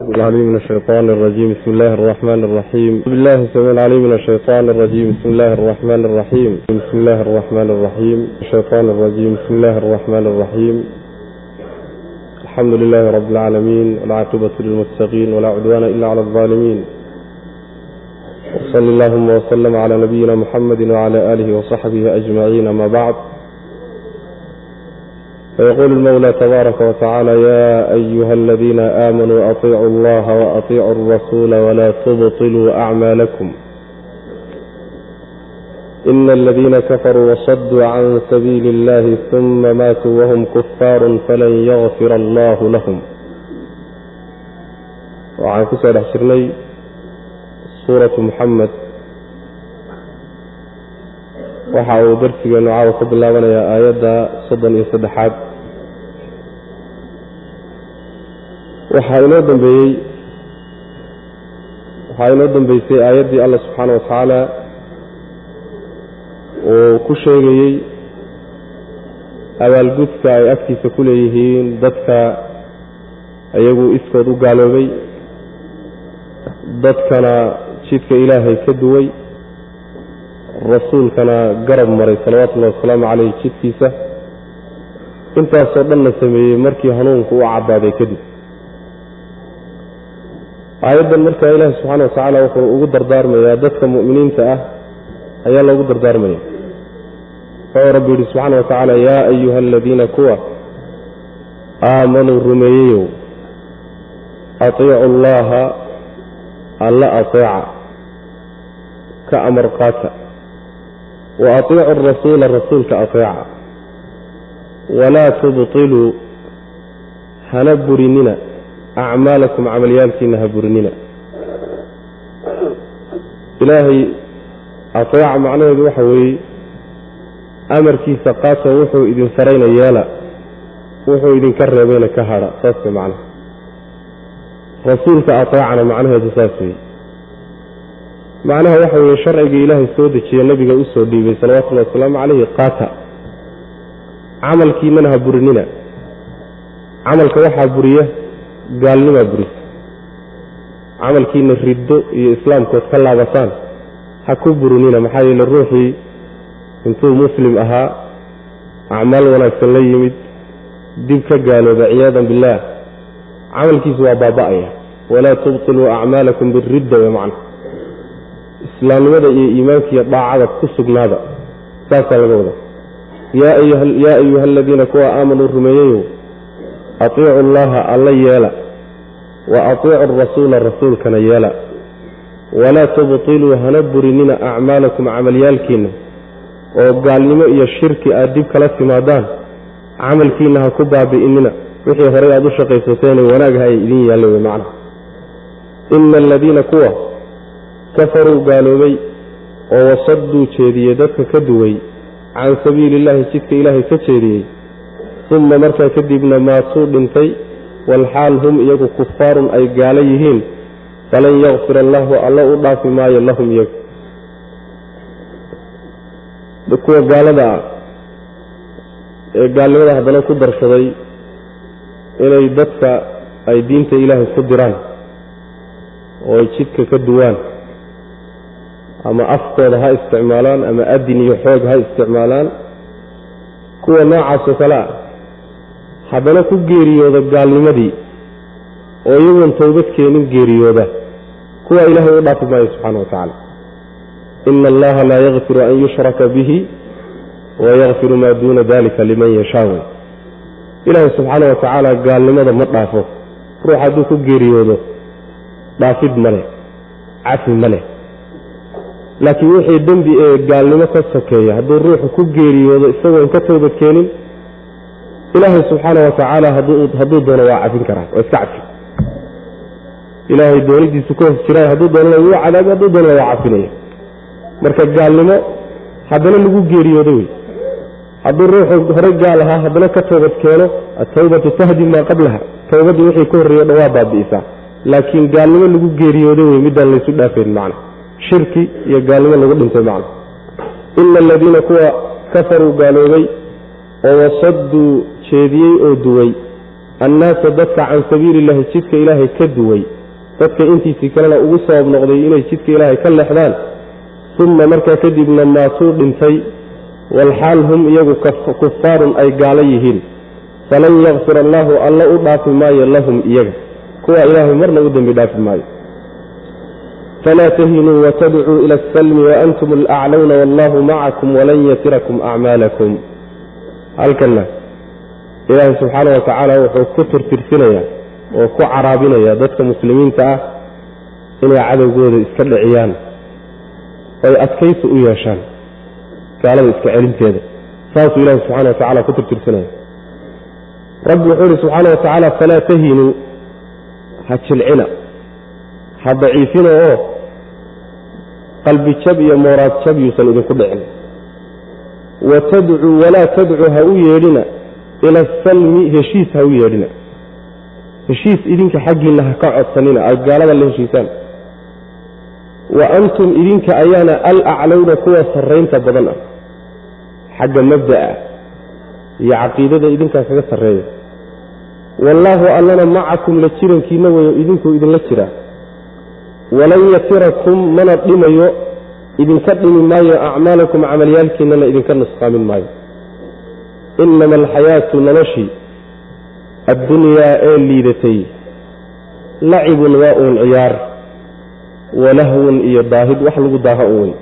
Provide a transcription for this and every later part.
العليم من الشيطان الرجيم بسم الله الرحمن الرحيم بالله السميع العليم من الشيطان الرجيم بسم الله الرحمن الرحيم بسم الله الرحمن الرحيم الشيطان الرجيم بسم الله الرحمن الرحيم الحمد لله رب العالمين والعاقبة للمتقين ولا عدوان إلا على الظالمين وصل اللهم وسلم على نبينا محمد وعلى آله وصحبه أجمعين أما بعد فيقول المولى تبارك وتعالى يا أيها الذين آمنوا أطيعوا الله وأطيعوا الرسول ولا تبطلوا أعمالكم إن الذين كفروا وصدوا عن سبيل الله ثم ماتوا وهم كفار فلن يغفر الله لهم وعن كسر حشرني سورة محمد waxa uu darsigeenu caawa ka bilaabanayaa aayadda soddon iyo saddexaad waxaa inoo dambeeyey waxaa inoo dambeysay aayaddii allah subxaana wa tacaala uu ku sheegayey abaalgudka ay agtiisa ku leeyihiin dadka iyagu iskood u gaaloobay dadkana jidka ilaahay ka duway rasuulkana garab maray salawatullahi wasalaamu caleyh jidkiisa. Intaasoo dhan la sameeyey markii hanuunku u caddaaday kadib aayaddan markaa ilaahi subxaana wa tacaala wuxuu ugu dardaarmayaa dadka mu'miniinta ah ayaa loogu dardaarmaya. Wuxuu rabbi yidhi subxaana wa tacaala yaa ayuha aladiina kuwa aamanuu rumeeyeyow atiicu allaha alla ateeca ka amar qaata wa atiicu arasuula rasuulka ateeca walaa tubtiluu hana burinina acmaalakum camalyaalkiina ha burinina ilaahay ateeca macnaheedu waxa weeye amarkiisa qaata wuxuu idin sarayna yeela wuxuu idinka reebayna ka hadha saas way macnaha. Rasuulka ateecana macnaheedu saas weeye. Macnaha waxa weeye sharcigii ilaahay soo dejiye nebiga u soo dhiibay salawatullahi wasalaamu calayhi qaata. Camalkiinana ha burinina camalka waxaa buriya gaalnimaa burisa camalkiina riddo iyo islaamkood ka laabataan ha ku burinina maxaa yeele ruuxii intuu muslim ahaa acmaal wanaagsan la yimid dib ka gaalooba ciyaadan billaah. Camalkiisu waa baaba'aya. Walaa tubtiluu acmaalakum biridda way macna. Islaamnimada iyo iimaankiiyo daacada ku sugnaada. Saasaa laga wada yaa ayuha aladiina kuwa aamanuu rumeeyeyow atiicu allaha alla yeela wa atiicu rasuula rasuulkana yeela walaa tubtiluu hana burinina acmaalakum camalyaalkiinna oo gaalnimo iyo shirki aad dib kala timaadaan camalkiinna ha ku baabi'inina wixii horey aad u shaqaysateene wanaagha ay idin yaalla wey macna ina aladiina kuwa kafaruu gaaloobay oo wasaduu jeediyey dadka ka duway can sabiili illaahi jidka ilaahay ka jeediyey uma markaa kadibna maatuu dhintay walxaal hum iyagu kufaarun ay gaalo yihiin falan yakfir allahu alla u dhaafi maayo lahum iyagu. Kuwa gaalada ah ee gaalnimada haddana ku darsaday inay dadka ay diinta ilaahay ku diraan oo ay jidka ka duwaan ama afkooda ha isticmaalaan ama adin iyo xoog ha isticmaalaan kuwa noocaasoo kale ah haddana ku geeriyooda gaalnimadii oo iyagoon towbad keenin geeriyooda kuwa ilaahay u dhaafi maayo subxaana wa tacaala. Ina allaha laa yakfiru an yushraka bihi wayakfiru maa duuna dalika liman yashaa wey ilaahay subxaana wa tacaala gaalnimada ma dhaafo. Ruux hadduu ku geeriyoodo dhaafid ma leh cafi ma leh. Laakiin wixii dembi ee gaalnimo ka sokeeya hadduu ruuxu ku geeriyoodo isagoon ka toobad keenin ilaahay subxaana wa tacaala hadduu doono waa cafin karaa waa iska cafi ilaahay doonidiisu hoos jiraay hadduu doonana wuu cadaabi hadduu doonana waa cafinaya marka gaalnimo haddana lagu geeriyoodo wey hadduu ruuxu horey gaal ahaa haddana ka toobad keeno atawbatu tahdi maa qablaha towbaddu wixii ka horreeyo dhan waa baabi'isaa laakiin gaalnimo lagu geeriyoodo wey midaan laysu dhaafayn macna shirki iyo gaalnimo lagu dhintay macna ina aladiina kuwa kafaruu gaaloobay oo wasaduu jeediyey oo duway. Annaasa dadka can sabiili illahi jidka ilaahay ka duway. Dadka intiisii kalena ugu sabab noqday inay jidka ilaahay ka leexdaan. Uma markaa kadibna maatuu dhintay. Walxaal hum iyagu kufaarun ay gaalo yihiin. Falan yakfir allaahu alla u dhaafi maayo lahum iyaga. Kuwa ilaahay marna u dembi dhaafi maayo. Falaa tahinuu watadcuu ila asalmi waantum alaclowna wallahu macakum walan yatirakum acmaalakum halkana ilaahay subxaana wa tacaala wuxuu ku tirtirsinayaa oo ku caraabinayaa dadka muslimiinta ah inay cadowgooda iska dhiciyaan oy adkaysi u yeeshaan gaalada iska celinteeda. Saasuu ilaahay subxana wa tacala ku tirtirsinaya rabbi wuxuu ihi subxaana wa tacaala falaa tahinuu ha jilcina. Ha daciifina oo qalbi jab iyo mooraad jab yuusan idinku dhicin. Wa tadcuu walaa tadcuu ha u yeedhina ila asalmi heshiis ha u yeedhina heshiis idinka xaggiinna ha ka codsanina aad gaalada la heshiisaan. Wa antum idinka ayaana alaclowna kuwa sarraynta badan ah. Xagga mabda'a iyo caqiidada idinkaa kaga sarreeya. Wallaahu allana macakum la jirankiina weyo idinkuu idinla jiraa walan yatirakum mana dhimayo idinka dhimi maayo acmaalakum camalyaalkiinana idinka nusqaamin maayo inama alxayaatu noloshii addunyaa ee liidatay lacibun waa uun ciyaar walahwun iyo daahid wax lagu daaha un wey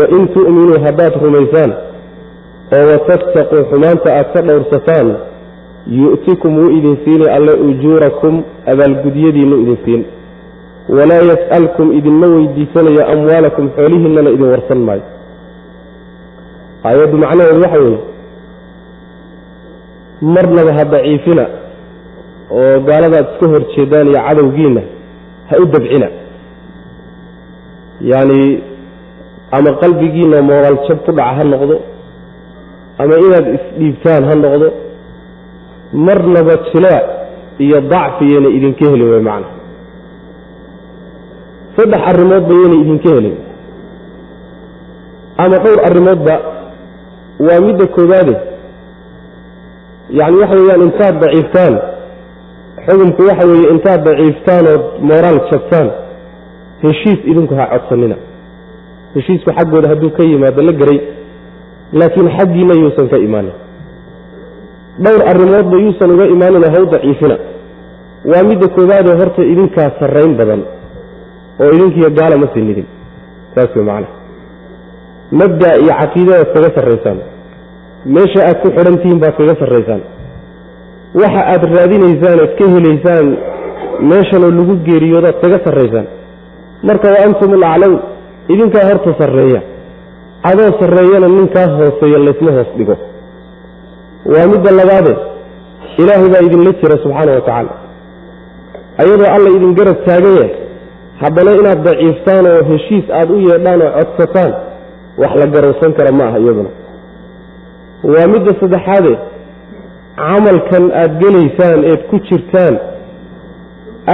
wain tu'minuu haddaad rumaysaan oo watattaquu xumaanta aad ka dhowrsataan yu'tikum wuu idin siini alle ujuurakum abaalgudyadiinnu idin siin walaa yas'alkum idinma weydiisanayo amwaalakum xoolihiinnana idin warsan maayo aayaddu macnaheedu waxa weeye marnaba ha daciifina oo gaaladaad iska hor jeedaan iyo cadowgiinna ha u dabcina. Yacni ama qalbigiinna mooraal jab ku dhaca ha noqdo ama inaad isdhiibtaan ha noqdo marnaba jilaac iyo dacfiyayna idinka helin wey macna. Saddex arrimoodba yayna idinka helin. Ama dhowr arrimoodba waa midda koowaade yacni waxa weeyaan intaad daciiftaan. Xukumku waxa weeye intaad daciiftaan ood mooraal jabtaan. Heshiis idinku ha codsanina. Heshiisku xaggooda hadduu ka yimaado la geray laakiin xaggiina yuusan ka imaanin. Dhowr arrimoodba yuusan uga imaanina haw daciifina. Waa midda koowaadee horta idinkaa sarrayn badan oo idinkiiyo gaala ma sinidin saas wey macana mabda iyo caqiidadaad kaga sarraysaan meesha aad ku xidhan tihiin baad kaga sarraysaan waxa aad raadinaysaan ood ka helaysaan meeshanoo lagu geeriyoodaad kaga sarraysaan marka wa antum alaclown idinkaa horta sarreeya. Adoo sarreeyana ninkaa hooseeya laysma hoos dhigo. Waa midda labaade ilaahay baa idinla jira subxaana wa tacaala. Ayadoo alla idin garab taaganya haddana inaad daciiftaan oo heshiis aad u yeedhaan oo codsataan wax la garowsan kara ma aha iyaduna waa midda saddexaade. Camalkan aad gelaysaan eed ku jirtaan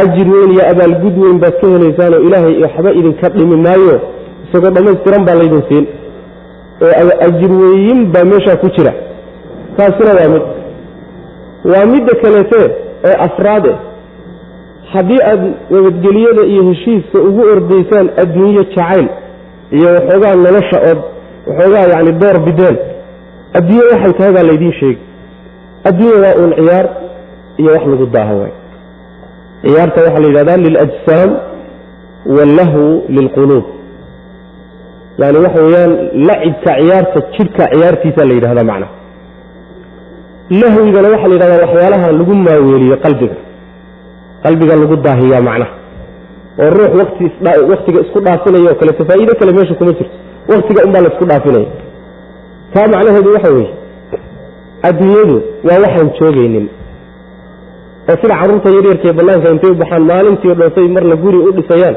ajir weyn iyo abaalgud weyn baad ka helaysaan oo ilaahay waxba idinka dhimi maayo isagoo dhammaystiran baa laydin siin. Oo ajir weeyin baa meeshaa ku jira. Taasina waa mid. Waa midda kaleete ee afraade. Haddii aad nabadgeliyada iyo heshiiska ugu ordaysaan adduunyo jacayl iyo waxoogaa nolosha ood waxoogaa yacni door bideen adduunye waxay tahay baa laydiin sheegi adduunya waa uun ciyaar iyo wax lagu daaha waay ciyaarta waxaa la yidhahdaa liljsaam wallahwu lilquluub yani waxa weeyaan lacibka ciyaarta jidhka ciyaartiisa la yidhahdaa macna. Lahwigana waxaa la yidhahdaa waxyaalaha lagu maaweeliyo qalbiga. Qalbiga lagu daahiyaa macnaha oo ruux wati waktiga isku dhaafinaya oo kaleeto faa'iido kale meesha kuma jirto. Waktiga unbaa la isku dhaafinaya taa macnaheedu waxa weeye adduunyadu waa waxaan joogaynin. Oo sida carruurta yaryarkaee bannaanka intay u baxaan maalintii dhoofay marna guri u dhisayaan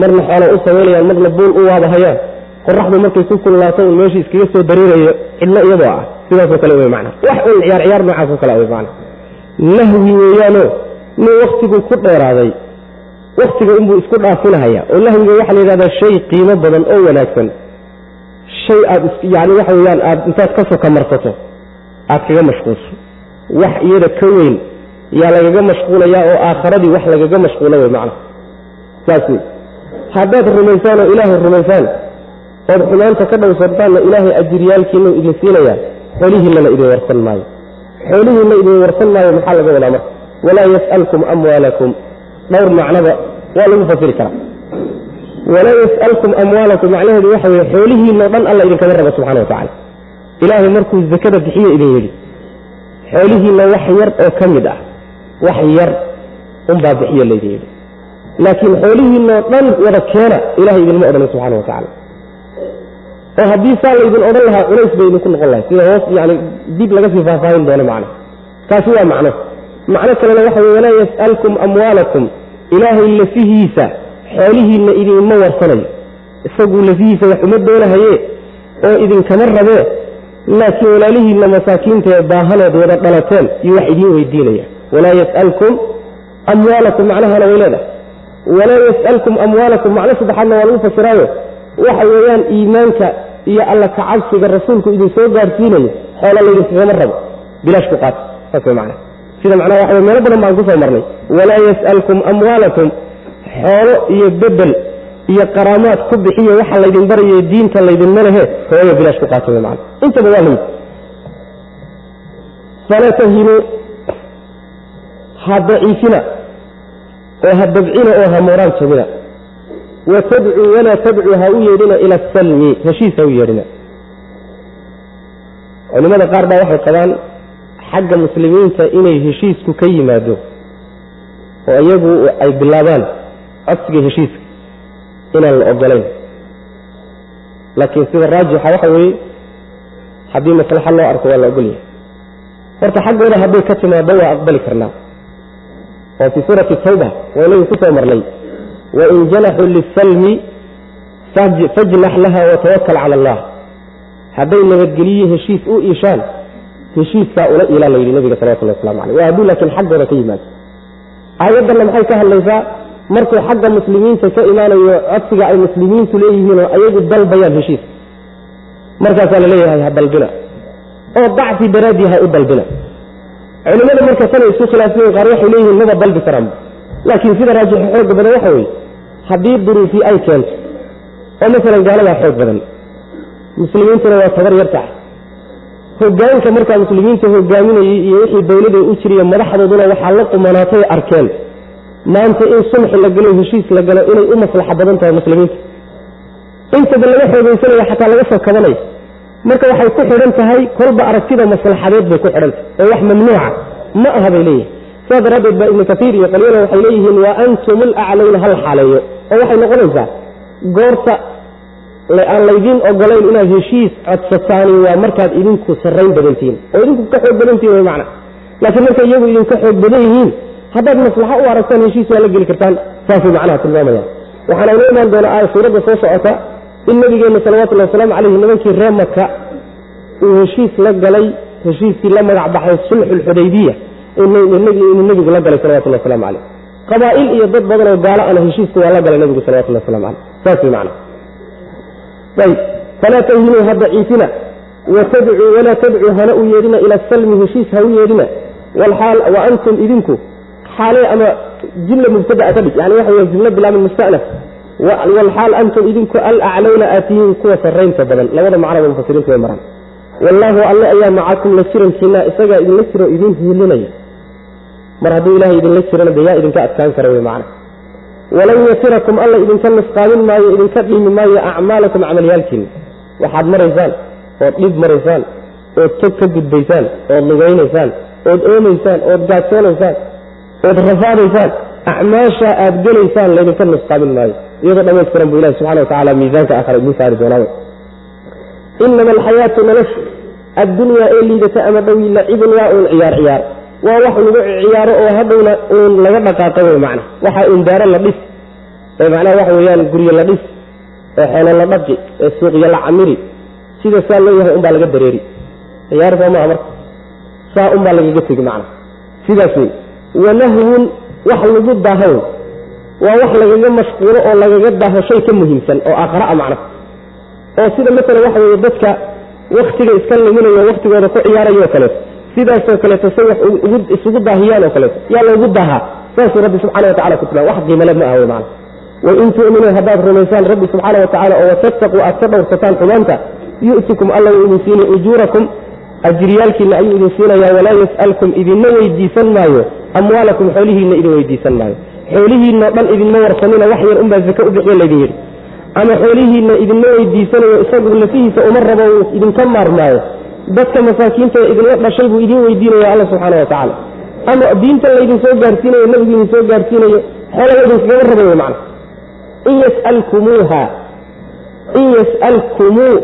marna xoola u samaynayaan marna buul u waabahayaan qoraxdu markay ku kululaato un meesha iskaga soo dareerayo cidlo iyadoo ah. Sidaasoo kale wey macna. Wax un ciyaar ciyaar noocaasoo kale wey macna. Lahwi weeyaanoo nin waktiguu ku dheeraaday waktiga inbuu isku dhaafinahaya oo lahwiga waxaa la yidhahdaa shay qiimo badan oo wanaagsan shay aad yani waxa weeyaan aad intaad ka soka marsato aad kaga mashquulso. Wax iyada ka weyn yaa lagaga mashquulayaa oo aakharadii wax lagaga mashquula wey macna saas wey haddaad rumaysaan oo ilaahay rumaysaan ood xumaanta ka dhowrsantaanna ilaahay ajiryaalkiina idin siinayaa xoolihiinana idin warsan maayo. Xoolihiinna idin warsan maayo maxaa laga wadaa marka? Walaa yas'alkum amwaalakum. Dhowr macnaba waa lagu fasiri karaa walaa yas'alkum amwaalakum macnaheedu waxa weye xoolihiinao dhan alla idinkaga raba subxana wa tacala ilaahay markuu zakada bixiye idin yidhi xoolihiinna wax yar oo ka mid ah wax yar unbaa bixiye laydin yidhi laakiin xoolihiinoo dhan wada keena ilahay idinma odhanin subxana wa tacala oo haddii saa laydin odhan lahaa culays bay idinku noqon lahay sida hoos yani dib laga sii faahfaahin doono macna. Kaasi waa macno. Macno kalena waxa weye walaa yas'alkum amwaalakum. Ilaahay lafihiisa xoolihiinna idinma warsanayo isaguu lafihiisa wax uma doonahaye oo idinkama rabee laakiin walaalihiinna masaakiinta ee baahanood wada dhalateen iyo wax idiin weydiinaya. Walaa yas'alkum amwaalakum macnahana way leedahay. Walaa yas'alkum amwaalakum macno saddexaadna waa lagu fasiraayo. Waxa weeyaan iimaanka iyo alla kacabsiga rasuulku idin soo gaarsiinayo xoola laydinkagama rabo. Bilaash ku qaata saas way macnaha. Sida macnaha waxa meelo badan baan ku soo marnay. Walaa yas'alkum amwaalakum xoolo iyo bedel iyo qaraamaad ku bixiyo waxa laydin barayo diinta laydinma lehe hooyo bilaash ku qaata macana intaba waa layid falaa tahinuu ha daciifina oo ha dabcina oo ha mooraan jabina watadcuu walaa tadcuu ha u yeedhina ila asalmi heshiis ha u yeedhina. Culimada qaar baa waxay qabaan xagga muslimiinta inay heshiisku ka yimaado oo iyagu ay bilaabaan codsiga heshiiska inaan la ogolayn laakiin sida raajixa waxa weeye haddii maslaxa loo arko waa la ogolyahay horta xaggooda hadday ka timaado waa aqbali karnaa. Oo fii suurati tawba waynagu ku soo marnay. Wain janaxuu lisalmi fajnax laha watawakal cala allah. Hadday nabadgeliye heshiis u iishaan heshiiskaa ula iilaa la yidhi nabiga salawatullah waslamu caleyh waa hadduu laakiin xaggooda ka yimaado. Aayaddanna maxay ka hadlaysaa markuu xagga muslimiinta ka imaanayo codsiga ay muslimiintu leeyihiin oo ayagu dalbayaan heshiis. Markaasaa la leeyahay ha dalbina oo dacfi daraaddii ha u dalbina culimmada marka tanay isu khilaafsayen qaar waxay leeyihiin maba dalbi karaan laakiin sida raajixa xooga badan waxa weeye haddii duruufii ay keento oo masalan gaaladaa xoog badan muslimiintuna waa tabar yar tahay. Hogaanka markaa muslimiinta hogaaminayey iyo wixii dowladda u jiriyo madaxdooduna waxaa la qumanaatay arkeen maanta in sulxi la galo heshiis la galo inay u maslaxa badan tahay muslimiinta. Intaba laga xoogaysanaya xataa laga soo kabanayo marka waxay ku xidhan tahay kolba aragtida maslaxadeed bay ku xidhan tahay. Oo wax mamnuuca ma aha bay leeyihiin saas daraaddeed baa ibnu kaiir iyo qalyana waxay leeyihiin wa antum alaclayna hal xaaleeyo. Oo waxay noqonaysaa goorta aan laydiin ogolayn inaad heshiis codsataani waa markaad idinku sarrayn badantihiin oo idinku ka xoog badantihin wy macna. Laakiin markay iyagu idinka xoog badan yihiin haddaad maslaxo u aragtaan heshiis waa la geli kartaan saasay macnaha tilmaamayaan. Waxaana inoo imaan doonaa aaya suuradda soo socota in nabigeenna salawatullahi wasalaamu calayhi nimankii reer maka uu heshiis la galay heshiiskii la magac baxay sulxulxudaybiya inuu nebigu la galay salawatullah waslamu caleyh qabaa'il iyo dad badan oo gaalo ana heshiiska waa la galay nebigu salawatullah waslamu caleyh saas way macna ayb falaa tahinuu ha daciifina watadcuu walaa tadcuu hana u yeedhina ila asalmi heshiis ha u yeedhina. Wa antum idinku xaale ama jumla mubtadaa ka dhig. Yani waxa wey jumlo bilaaban mustanaf walxaal antum idinku alaclowna aad tihiin kuwa sarraynta badan. Labada macnaba mufasiriintu way maraan. Wallaahu alle ayaa macakum la jirankiina isagaa idinla jiro idin hiilinaya. Mar hadduu ilahay idinla jirana de yaa idinka adkaan kara wey macna. Walan yasirakum alla idinka nusqaamin maayo idinka dhiimi maayo acmaalakum camalyaalkiina waxaad maraysaan ood dhib maraysaan ood tog ka gudbaysaan ood lugaynaysaan ood oomaysaan ood gaajoonaysaan ood rafaadaysaan acmaasha aad gelaysaan laydinka nusqaamin maayo. Iyadoo dhamaystiran bu ilahi subxana watacala miisaanka aakhara idin saari doonaa inama alxayaatu noloshu addunyaa ee liidata ama dhowi lacibun waa uun ciyaar ciyaar. Waa wax lagu ciyaaro oo hadhowna uun laga dhaqaaqo wey macna. Waxa uun daaro la dhis ee macnaha waxa weeyaan guryo la dhis ee xoolo la dhaqi ee suuqyo la camiri. Sida saa loo yahay unbaa laga dareeri. Ciyaar soo maaha marka saa unbaa lagaga tegi macna. Sidaas wey wanahwun wax lagu daaho. Waa wax lagaga mashquulo oo lagaga daaho shay ka muhiimsan oo aakhara macna oo sida maala waxa weye dadka waktiga iska luminayo waktigooda ku ciyaarayo kaleeto sidaasoo kaleeto say wax isugu daahiyaan oo kaleeto yaa loogu daahaa. Saasuu rabbi subxana wa tacala ku tilmaam wax qiimale ma aha wey macana wain tu'minuu haddaad rumaysaan rabbi subxaana wa tacala oo watattaquu aad ka dhowrsataan xumaanta yu'tikum alla wuu idin siinay ujuurakum ajriyaalkiinna ayuu idin siinayaa walaa yas'alkum idinma weydiisan maayo amwaalakum xoolihiinna idin weydiisan maayo xoolihiinao dhan idinma warsanina wax yar unbaa zake u bixiya laydin yidhi. Ama xoolihiinna idinma weydiisanayo isagu lafihiisa uma rabo uu idinka maarmaayo. Dadka masaakiinta idinla dhashay buu idin weydiinaya alla subxaana wa tacaala. Ama diinta laydin soo gaarsiinayo nebigu idin soo gaarsiinayo xoolaha idinkaga raba wey macna. In yasalkumuuha in yas'alkumuu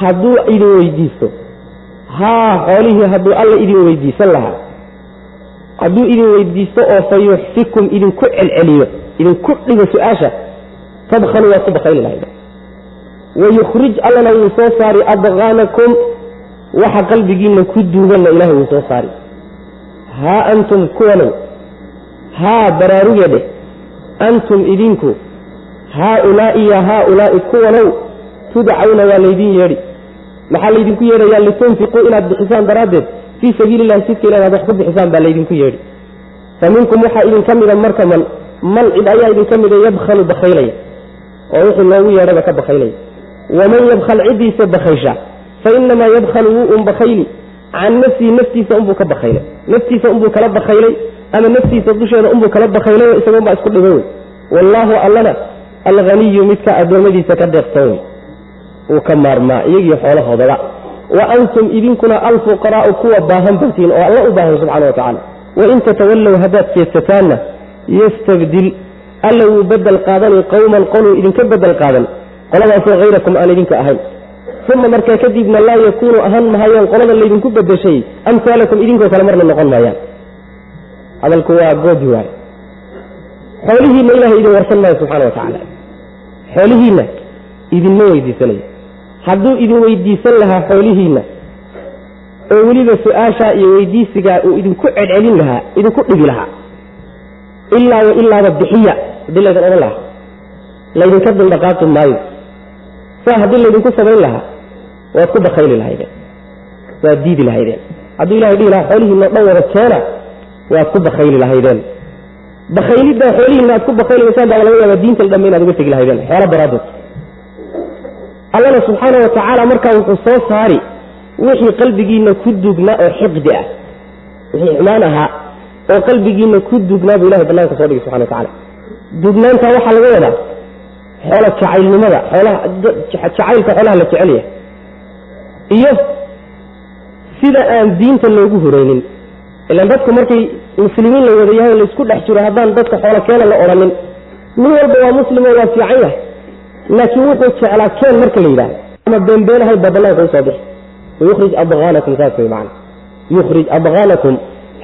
hadduu idin weydiisto. Haa xoolihii hadduu alla idin weydiisan lahaa hadduu idin weydiisto oo fa yuxfikum idinku celceliyo idinku dhigo su'aasha tabkhalu waad ku bakayli lahayd wayukhrij allana wuu soo saari adqaanakum waxa qalbigiinna ku duuganna ilahay wuu soo saari. Haa antum kuwanow haa baraaruge dheh antum idinku haaulaa'i ya haaulaa'i kuwanow tudcawna waa laydin yeedhi. Maxaa laydinku yeedhayaa litunfiquu inaad bixisaan daraaddeed fii sabiili illahi sidka ilah inaad wax ku bixisaan baa laydinku yeedhi. Fa minkum waxaa idinka mida marka man man cid ayaa idinka mida yabkhalu bakhaylaya oo wixii loogu yeedhaba ka bakhaylaya. Waman yabkhal ciddiisa bakhaysha fa inamaa yabkhalu wuu un bakhayli can nafsihi naftiisa unbuu ka bakhaylay. Naftiisa unbuu kala bakhaylay ama naftiisa dusheeda unbuu kala bakhaylay isagoon baa isku dhibay wey. Wallaahu allana alghaniyu midka addoommadiisa ka deeqsan wey. Wuu ka maarmaa iyagiyo xoolahoodaba wa antum idinkuna alfuqaraa'u kuwa baahan bartiin oo alla u baahan subxana wa tacala wain tatawallow haddaad jeedsataanna yastabdil alla wuu bedel qaadanay qowman qoluu idinka bedel qaadan. Qoladaasoo hayrakum aan idinka ahayn. Uma markaa kadibna laa yakuunu ahaan mahayaan qolada laydinku bedeshay amhaalakum idinkoo kale marna noqon maayaan. Hadalku waa goodi waay xoolihiinna ilahay idin warsan maayo subxana wa tacaala. Xoolihiinna idinma weydiisanayo hadduu idin weydiisan lahaa xoolihiinna oo weliba su'aashaa iyo weydiisigaa uu idinku celcelin lahaa idinku dhibi lahaa ilaa wa ilaaba bixiya haddii laydin odhan lahaa laydinka duldhaqaaqi maayo. Saa haddii laydinku samayn lahaa waad ku bakayli lahaydeen waad diidi lahaydeen. Hadduu ilahay dhihi lahaa xoolihiinna dhan wada keena waad ku bakayli lahaydeen. Bakayliddaa xoolihiinna aad ku bakaylimaysaan baa laga yaabaa diinta dhamme inaad uga tegi lahaydeen xoolo daraaddeed allana subxaana wa tacaala markaa wuxuu soo saari wixii qalbigiinna ku dugnaa oo xiqdi ah wixii xumaan ahaa oo qalbigiinna ku dugnaa buu ilahay banaanka soo dhigay subxana wa tacala dugnaantaa waxaa laga wadaa xoola jacaylnimada xoolaha jacaylka xoolaha la jecel yahay iyo sida aan diinta loogu horeynin ilaan dadku markay muslimiin la wada yahay la isku dhex jiro haddaan dadka xoolo keena la odhanin nin walba waa muslim oo waa fiican yahay laakiin wuxuu jeclaa keen marka la yidhahdo ama beenbeenahay baa banaanka u soo bixi. Wayukhrij adqaanakum saas way macana yukhrij adqaanakum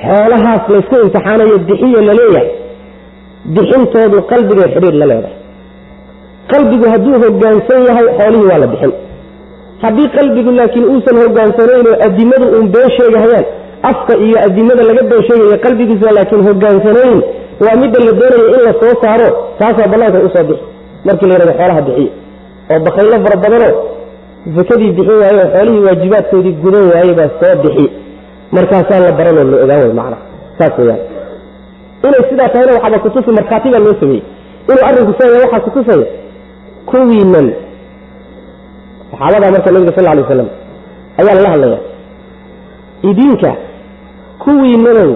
xoolahaas laysku imtixaanayo bixiyo la leeyahay bixintoodu qalbigay xidhiir la leedahay. Qalbigu hadduu hogaansan yahay xoolihii waa la bixin. Haddii qalbigu laakiin uusan hogaansanayn oo adimadu uun been sheegahayaan afka iyo adimada laga been sheegaya qalbigiisa laakiin hogaansanayn waa midda la doonayo in la soo saaro taasaa banaanka u soo bixi markii la yidhahdo xoolaha bixiye. oo bakaylo fara badanoo sakadii bixin waaye oo xoolihii waajibaadkoodii gudan waaye baa soo bixi. Markaasaa la baranoo la ogaan way macnaha. Saas weyaan inay sidaa tahayna waxaaba kutusi markhaati baa loo sameeyey. Inuu arrinku siaya waxaa kutusaya kuwiinan saxaabadaa marka nabiga sal alay waslam ayaa lala hadlaya idinka kuwiinanow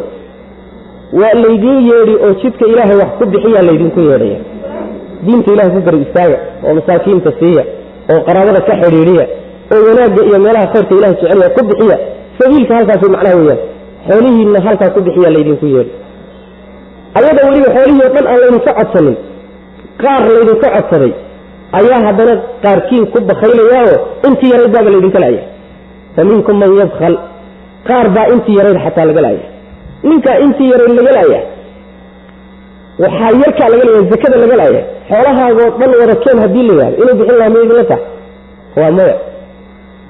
waa laydin yeedhi oo jidka ilaahay wax ku bixiyaa laydinku yeedhaya diinta ilahay ku garab istaaga oo masaakiinta siiya oo qaraabada ka xidhiidhiya oo wanaagga iyo meelaha khayrka ilahay jecelya ku bixiya. Sabiilka halkaas macnaha weeyaan. Xoolihiinna halkaa ku bixiya laydinku yeedhi ayada weliba xoolihii o dhan aan laydinka codsanin qaar laydinka codsaday ayaa haddana qaarkiin ku bakaylayaao intii yarayd baaba laydinka la'ya fa minkum man yabkal qaar baa intii yarayd xataa laga la'ya ninkaa intii yarayd laga la'ya waxaa yarkaa laga leeya zakada laga la'ya xoolahaagoo dhan wada keen haddii la yihahdo inuu bixin lahaa ma idinla tahay waa maya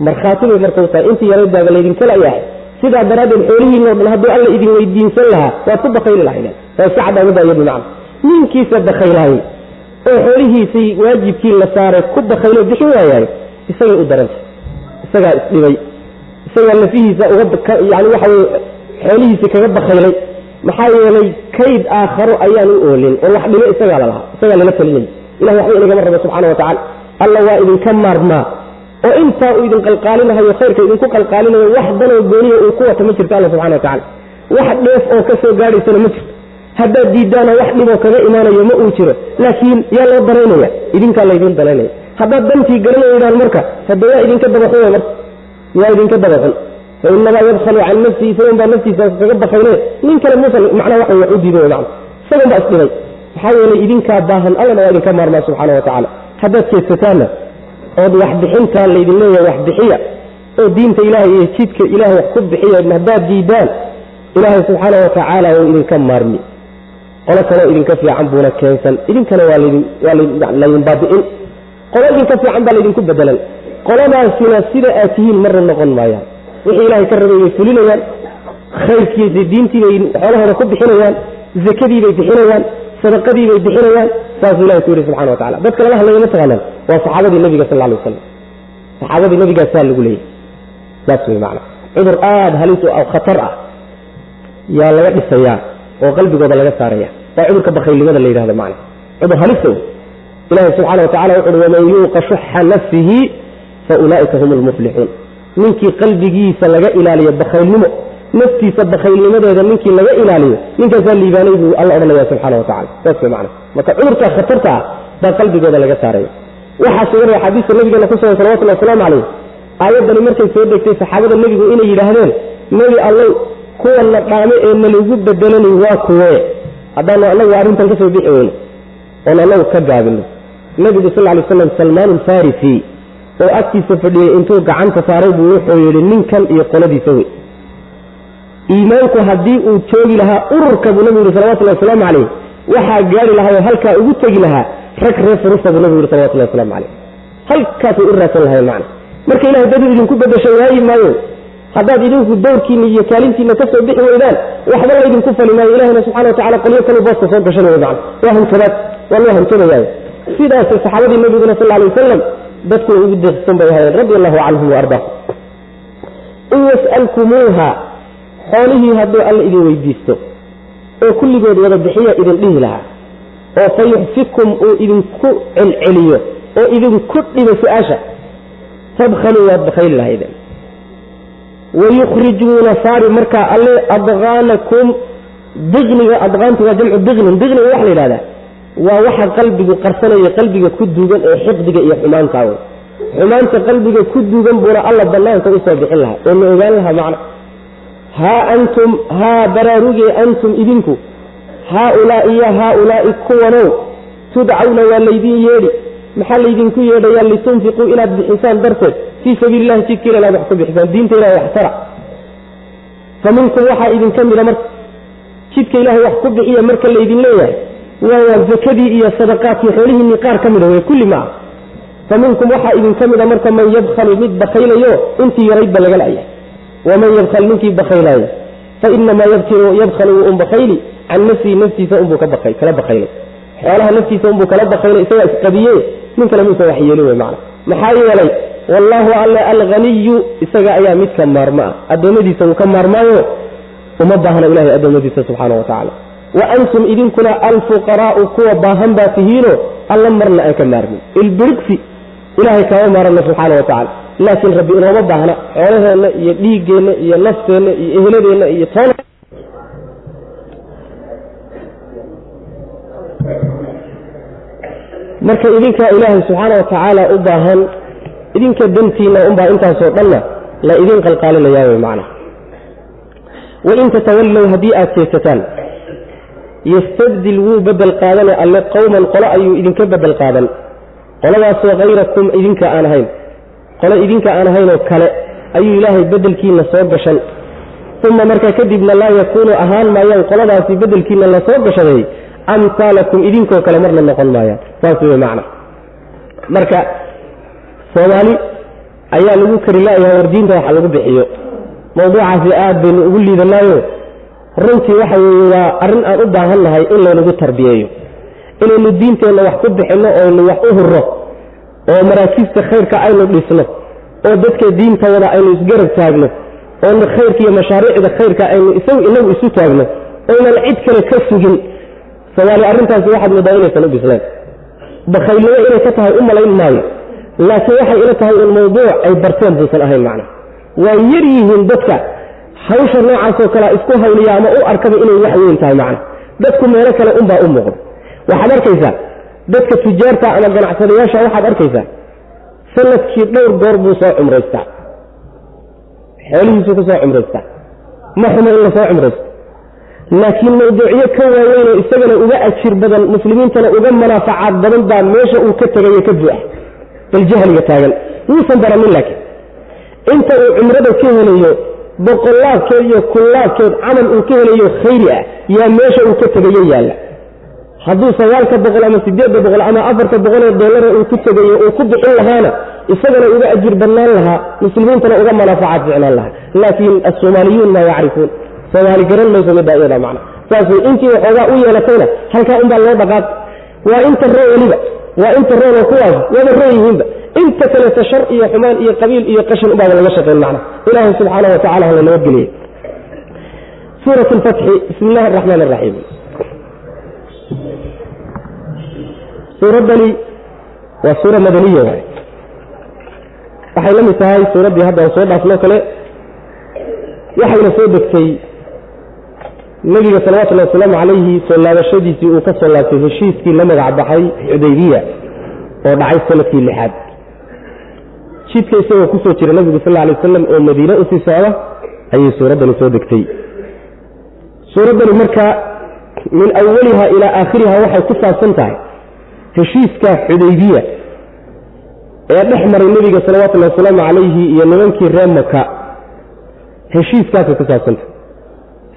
markhaati bay marka u tahay intii yarayd baaba laydinka la'yahay sidaa daraaddeed xoolihiinoo dhan hadduu alla idin weydiinsan lahaa waad ku waa iska cadaamadda iyadu macna ninkiisa bakaylaayey oo xoolihiisii waajibkii la saaray ku bakaylo bixin waayahay isagay u darantay. Isagaa isdhibay isagaa lafihiisa yani waxa weye xoolihiisi kaga bakaylay maxaa yeelay kayd aakharo ayaan u oolin oo wax dhimo isagaa lalahaa isagaa lala talinaya ilahi waxba inagama rabo subxana wa tacala alla waa idinka maarmaa. Oo intaa uu idin qalqaalinahayo khayrka idinku qalqaalinayo wax danoo gooniya uu ku wata ma jirto alla subxana wa tacala wax dheef oo ka soo gaadhaysana ma jirto. Haddaad diidaana wax dhiboo kaga imaanayo ma uu jiro. Laakiin yaa loo danaynaya idinkaa laydin danaynaya haddaad dantii garanaydaan marka hadda waa idinka dabaxun marka. Waa idinka dabaxun fainamaa yabhalu can nafsihi isagan baa naftiisa kaga bakayle nin kale muusa macnaa waxa wax u diiday man isagan baa isdhibay maxaa yeelay idinkaa baahan allana waa idinka maarmaa subxaana wa tacaala haddaad jeedsataanna ood waxbixintaa laydin leeyahay waxbixiya oo diinta ilaahay iyo jidka ilahay wax ku bixiya haddaad diidaan ilaahay subxaana wa tacaala idinka maarmi qolo kaloo idinka fiican buuna keensan idinkana waa laydin baabi'in qolo idinka fiican baa laydinku bedelan qoladaasina sida aad tihiin marna noqon maayaan wixii ilahay ka rabay bay fulinayaan khayrkiisa diintiibay xoolahooda ku bixinayaan zakadiibay bixinayaan sadaqadiibay bixinayaan saasuu ilahay ku yidhi subxana wa tacala dadka lala hadlaya mataqaanaan waa saxaabadii nabiga sal alay wasalam saxaabadii nabigaasaa lagu leeyahy saas wey macana cudur aada halis oo khatar ah yaa laga dhisayaa oo qalbigooda laga saaraya. Waa cudurka bakhaylnimada la yidhahdo macana cudur halisa wey ilahi subxana wa tacala wuxu waman yuuqa shuxa nafsihi fa ulaa'ika hum almuflixuun ninkii qalbigiisa laga ilaaliyo bakhaylnimo naftiisa bakhaylnimadeeda ninkii laga ilaaliyo ninkaasaa liibaanay buu alla odhanaya subxana wa tacala saas wey marka cudurka khatarta ah baa qalbigooda laga saaraya waxaa suganaya xadiiska nabigeena ku sugan salawatullahi wasalaamu calayh aayaddani markay soo degtay saxaabada nebigu inay yidhaahdeen nebi allow kuwana dhaame ee nalagu bedelanay waa kuwee haddaanu anagu arrintan ka soo bixi weyno oon anagu ka gaabino nebigu sal ly slam salmaan oo agtiisa fadhiyey intuu gacanta saaray buu wuxuu yidhi ninkan iyo qoladiisa wey. Iimaanku haddii uu joogi lahaa ururka buu nabigu yihi salawatullahi wasalaamu calayh waxaa gaari lahaa oo halkaa ugu tegi lahaa rag reer furusa buu nabigu yihi salawatullahi waslamu calayh. Halkaasay u raadsan lahayn macna. Marka ilahay dad idinku bedesho waayi maayo. Haddaad idinku dowrkiina iyo kaalintiina ka soo bixi weydaan waxba laydinku fali maayo. Ilahina subxana wa tacala qolyo kalu booska soo gashanaya macna. Waa hankabaad waa loo hankabayaay sidaasay saxaabadii nabiguna sal alay wasalam dadkuna ugu deeqsan bay ahaayeen radi allahu canhum waardaahum in yas'alkumuuha xoolihii hadduu alla idin weydiisto oo kulligood wada bixiya idin dhihi lahaa oo fa yuxfikum uu idinku celceliyo oo idinku dhibo su'aasha tabkhaluu waad bakhayli lahaydeen wayukhrijuuna saari markaa alle adqaanakum diqniga adqaantu waa jamcu diqnin diqniga waxa la yidhahdaa waa waxa qalbigu qarsanaya qalbiga ku duugan ee xiqdiga iyo xumaantaa xumaanta qalbiga ku duugan buuna alla banaanka u soo bixin lahaa oo la ogaan lahaa macna haa antum haa baraarugee antum idinku. Haaulaai ya haaulaai kuwanow. Tudcawna waa laydin yeedhi. Maxaa laydinku yeedhayaa litunfiquu inaad bixisaan darteed? Fii sabiili illahi jidkiila inaad wax ku bixisaan. Diinta ilahay wax tara. Fa minkum waxaa idinka mida marka. Jidka ilahay wax ku bixiya marka laydin leeyahay waa zakadii iyo sadaqaadkii xoolihiinii qaar ka mida wey kulli ma ah fa minkum waxaa idinka mida marka man yabkhalu mid bakaylayo intii yaraydba laga la'yahay waman yabkhal ninkii bakaylaaya fa inamaa yabkiru yabkhalu wuu un bakayli can nafsihi naftiisa unbuu ka kala bakaylay xoolaha naftiisa unbuu kala bakaylay isagaa isqabiye nin kale muusan wax yeelin wey macna. Maxaa yeelay wallaahu alle alghaniyu isaga ayaa midka maarma ah addoommadiisa uu ka maarmaayo uma baahna ilahay addoommadiisa subxaana wa tacaala wa antum idinkuna alfuqaraa'u kuwa baahan baa tihiino alla marna aan ka maarmin. Ilbirigsi ilahay kama maarana subxaana wa tacala laakiin rabbi inooma baahna xoolaheenna iyo dhiiggeenna iyo nafteenna iyo eheladeenna iyo toon marka idinkaa ilaahay subxaana wa tacaala u baahan idinka dantiinna unbaa intaasoo dhanna la idin qalqaalinayaa wey macna wain tatawallow haddii aad jeesataan yastabdil wuu bedel qaadane alle qowman qolo ayuu idinka bedel qaadan. Qoladaasoo hayrakum idinka aan ahayn. Qolo idinka aan ahaynoo kale ayuu ilaahay bedelkiina soo gashan. Uma markaa kadibna laa yakuunu ahaan maayaan qoladaasi bedelkiina la soo gashaday amhaalakum idinkoo kale marna noqon maayaan. Saas wey macna. Marka soomaali ayaa lagu kari la'yahay war diinta waxa lagu bixiyo. Mawduucaasi aad baynu ugu liidanaayo runtii waxa weeye waa arrin aan u baahan nahay in laynagu tarbiyeeyo inaynu diinteenna wax ku bixinno oynu wax u hurro oo maraakiibta khayrka aynu dhisno oo dadka diinta wada aynu isgarab taagno oona khayrka iyo mashaariicda khayrka aynu isagu inagu isu taagno oynan cid kale ka sugin. Soomaali arrintaasi waxaad moodaa inaysan u bislayn bakhaylnimo inay ka tahay u malayn maayo laakiin waxay ila tahay in mawduuc ay barteen buusan ahayn macna. Waa yar yihiin dadka hawsha noocaasoo kalea isku hawliya ama u arkaba inay wax weyn tahay macna dadku meelo kale unbaa u muuqda. Waxaad arkaysaa dadka tujaarta ama ganacsadayaasha waxaad arkaysaa sannadkii dhowr goor buu soo cumraystaa. Xoolihiisuu ka soo cumraystaa. Ma xumo in la soo cumraysto. Laakiin mawduucyo ka waaweyn oo isagana uga ajir badan muslimiintana uga manaafacaad badan baa meesha uu ka tegayo ka buuxa. Bal jahliga taagan. Wuusan baranin laakiin. Inta uu cumrada ka helayo boqolaadkeed iyo kullaadkeed camal uu ka helayo khayri ah yaa meesha uu ka tegayo yaalla. Hadduu sagaalka boqol ama sideedda boqol ama afarta boqol ee doollara uu ku tegayo uu ku bixin lahaana isagana uga ajir badnaan lahaa muslimiintana uga manaafacaad ficnaan lahaa. Laakiin assoomaaliyuun maa yacrifuun. Soomaali garan mayso middaa iyada macna. Saas wey intii waxoogaa u yeelatayna halkaa unbaa loo dhaqaaq. Waa inta roo weliba waa inta roona kuwaas waaba roo yihiinba. Inta kaleeto shar iyo xumaan iyo qabiil iyo qashin ubaaba laga shaqayn macna. Ilaahay subxaana wa tacala hala nabadgeliyey suurat alfatxi bismi illahi araxmaan araxiim suuraddani waa suura madaniya waay. Waxay la mid tahay suuraddii hadda aan soo dhaafnoo kale waxayna soo degtay nebiga salawatullahi wasalaamu calayhi soo laabashadiisii uu ka soo laabtay heshiiskii la magac baxay xudaybiya oo dhacay sannadkii lixaad. Jidka isagoo ku soo jira nebigu sal alay wasalam oo madiine u sii socda ayay suuraddani soo degtay. Suuraddani marka min awaliha ilaa aakhiriha waxay ku saabsan tahay heshiiska xudaybiya ee dhex maray nebiga salawatullahi wasalaamu calayhi iyo nimankii reer maka heshiiskaasay ku saabsantah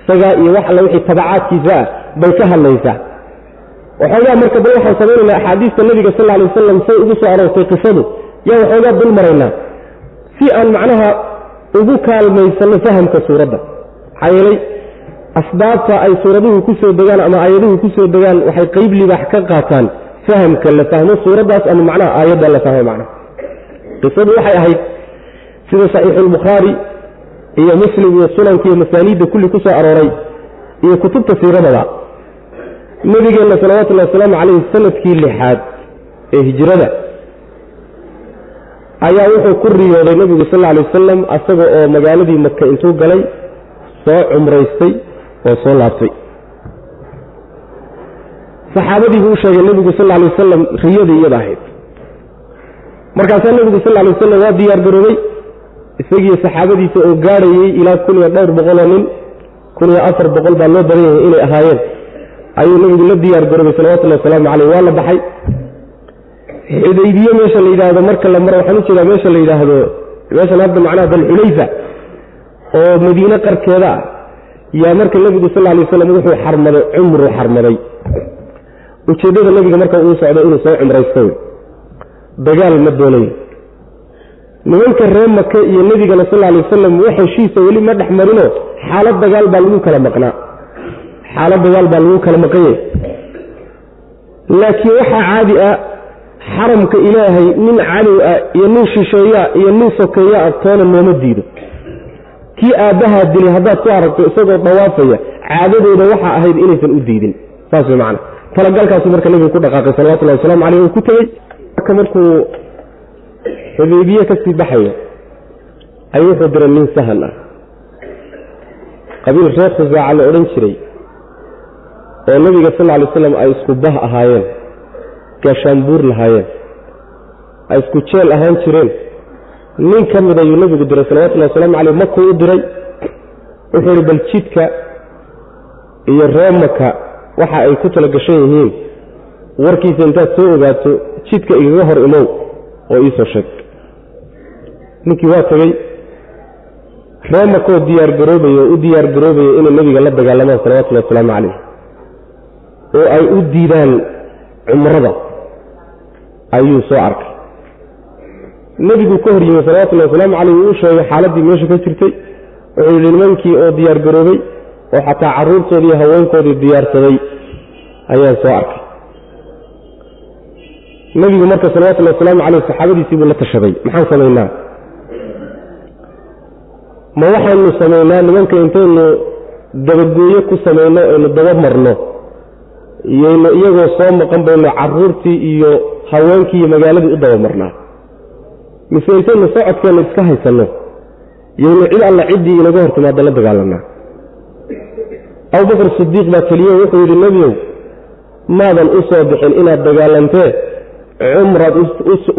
isagaa iyo wax alla wixii tabacaadkiisa ah bay ka hadlaysaa. Waxoogaa marka bal waxaan samaynaynaa axaadiista nebiga sal alay wasalam say ugu soo aroortay qisadu yaa waxoogaa dul maraynaa si aan macnaha ugu kaalmaysanno fahamka suuradda. Maxaa yeelay asbaabta ay suuraduhu ku soo degaan ama aayaduhu ku soo degaan waxay qeyb libaax ka qaataan fahamka la fahmo suuraddaas ama macnaha aayadda la fahmo macnaha. Qisadu waxay ahayd sida saxiixulbukhaari iyo muslim iyo sunanka iyo masaaniidda kulli ku soo arooray iyo kutubta siiradaba nebigeenna salawatullahi wasalaamu calayhi sannadkii lixaad ee hijrada ayaa wuxuu ku riyooday nebigu sal alay wasalam asaga oo magaaladii maka intuu galay soo cumraystay oo soo laabtay. Saxaabadii buu u sheegay nebigu sal alay wasalam riyadii iyada ahayd. Markaasaa nebigu sal alay wasalam waa diyaar garoobay isagiiyo saxaabadiisa oo gaadhayey ilaa kun iyo dhowr boqoloo nin kun iyo afar boqol baa loo badan yahay inay ahaayeen. Ayuu nebigu la diyaar garoobay salawatullahi wasalaamu caleyh waa la baxay. Xudaybiye meesha la yidhaahdo marka la maro waxaan u jeedaa meesha la yidhaahdo meeshan hadda macnaha dalxulayfa oo madiine qarkeeda ah. Yaa marka nebigu sal alay waslam wuxuu xarmaday cumru xarmaday. Ujeeddada nebiga marka uu socdo inuu soo cumraysto. Dagaal ma doonayo nimanka reer maka iyo nebigana sal alay wasalam wax heshiisa weli ma dhex marino xaalad dagaal baa lagu kala maqnaa. Xaalad dagaal baa lagu kala maqanyay laakiin waxaa caadi ah xaramka ilaahay nin cadow ah iyo nin shisheeyaa iyo nin sokeeya ah toona nooma diido. Kii aabbahaa dilay haddaad ku aragto isagoo dawaafaya caadadooda waxaa ahayd inaysan u diidin. Saas way macana talagalkaasu marka nebigu ku dhaqaaqay salawatullahi waslamu caleyh uu ku tegey markuu xudaybiye ka sii baxayo ayuu wuxuu diray nin sahan ah. Qabiil reer khusaaca la odhan jiray oo nebiga sal lay slam ay isku bah ahaayeen gaashaanbuur lahaayeen ay isku jeel ahaan jireen. Nin ka mid ayuu nebigu diray salawatullahi wasalaamu caleyh makuu u diray wuxuu yidhi bal jidka iyo ree maka waxa ay ku tala gashan yihiin warkiisa intaad soo ogaato jidka igaga hor imow oo iisoo sheeg ninkii waa tegey ree makoo diyaar garoobaya oo u diyaar garoobaya inay nebiga la dagaalamaan salawatullahi wasalaamu caleyh oo ay u diidaan cumrada ayuu soo arkay. Nebigu ka hor yimi salawatullahi wasalaamu caleyh uu u sheegay xaaladdii meesha ka jirtay. Wuxuu yidhi nimankii oo diyaar garoobay oo xataa carruurtoodii iyo haweenkoodii diyaarsaday ayaan soo arkay. Nebigu marka salawatullahi wasalaamu caleyh saxaabadiisii buu la tashaday. Maxaan samaynaa ma waxaynu samaynaa nimanka intaynu dabagooyo ku samayno aynu daba marno? Iyaynu iyagoo soo maqan baynu caruurtii iyo haweenkii iyo magaaladii u daba marnaa. Mise intaynu socodkeenna iska haysanno? Yaynu cid alla ciddii inaga hor timaado la dagaalanaa. Abubakar sidiiq baa keliye wuxuu yidhi nebiyow maadan u soo bixin inaad dagaalantee cumraad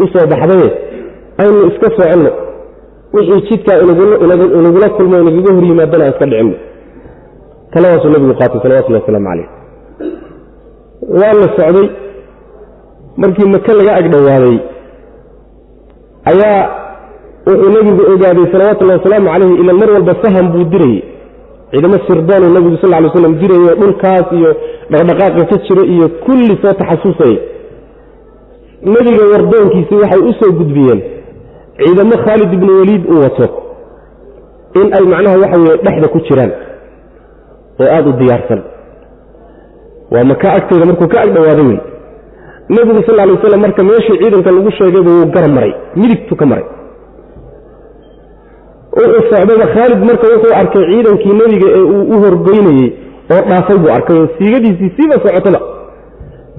u soo baxdaye aynu iska soconno wixii jidkaa inagula kulmo inagaga hor yimaadana aan iska dhicinno taladaasuu nabigu qaatay salawatullahi wasalaamu calayh. Waa la socday. Markii maka laga agdhowaaday ayaa wuxuu nebigu ogaaday salawatullahi wasalaamu calayhi ila mar walba saham buu dirayey ciidamo sirdoonuu nebigu sal ly slam dirayoo dhulkaas iyo dhaqdhaqaaqa ka jira iyo kulli soo taxasusayay nebiga wardoonkiisii waxay u soo gudbiyeen ciidamo khaalid ibnu waliid uu wato in ay macnaha waxa weye dhexda ku jiraan oo aada u diyaarsan. Waa maka agteeda markuu ka agdhowaaday wey nebigu sal lay waslam marka meeshii ciidanka lagu sheegayba wuu gara maray midigtu ka maray. Wuxuu socdayba khaalid marka wuxuu arkay ciidankii nebiga ee uu u horgoynayey oo dhaafay buu arkay oo siigadiisii siiba socotaba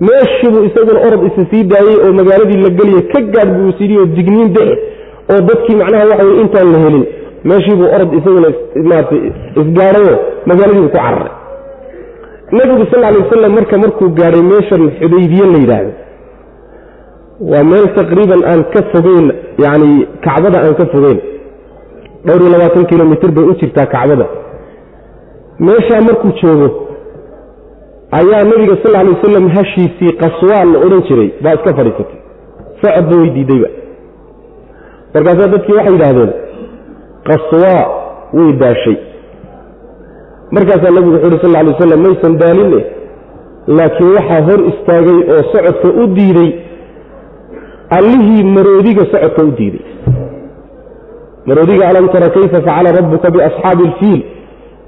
meeshiibuu isaguna orod isa sii daayey oo magaaladii la geliyey ka gaadh buu isyidhi oo digniin dexe oo dadkii macnaha waxa weye intaan la helin meeshiibuu orod isaguna maarata isgaadhayo magaaladiibu ku cararay. Nebigu sal alay wasalam marka markuu gaadhay meeshan xudaybiye la yidhaahdo waa meel taqriiban aan ka fogeyn yacni kacbada aan ka fogeyn. Dhowr iyo labaatan kilomitr bay u jirtaa kacbada. Meeshaa markuu joogo ayaa nebiga sal alay wasalam hashiisii qaswaan la odhan jiray baa iska fadhiisatay. Socodba way diidayba markaasaa dadkii waxay yidhaahdeen qaswaa way daashay. Markaasaa nebigu wuxu uhi sal ly wasalam maysan daaline laakiin waxaa hor istaagay oo socodka u diiday allihii maroodiga socodka u diiday. Maroodiga alam tara kayfa facala rabbuka biasxaabi ilfiil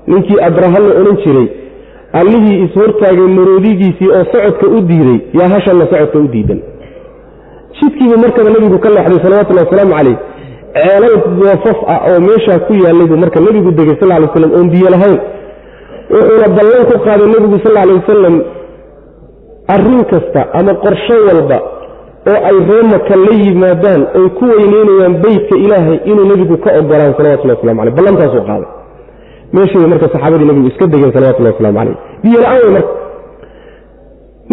ninkii abraha la odhan jiray allihii is-hortaagay maroodigiisii oo socodka u diiday yaa hashanna socodka u diidan jidkiibuu markaba nebigu ka leexday salawatullahi wasalaamu calayh ceelal goofaf ah oo meeshaa ku yaallay buu marka nebigu degay sal lay waslam oon biyo lahayn. Wuxuuna ballan ku qaaday nebigu sal alay wasalam arrin kasta ama qorsho walba oo ay reemaka la yimaadaan oy ku weyneynayaan beytka ilaahay inuu nebigu ka ogolaan salawatullah waslamu aleyh ballantaasuu qaaday. Meeshiibay marka saxaabadii nebigu iska degeen salawatullahi waslamu caleyh biyo la'aan wey marka.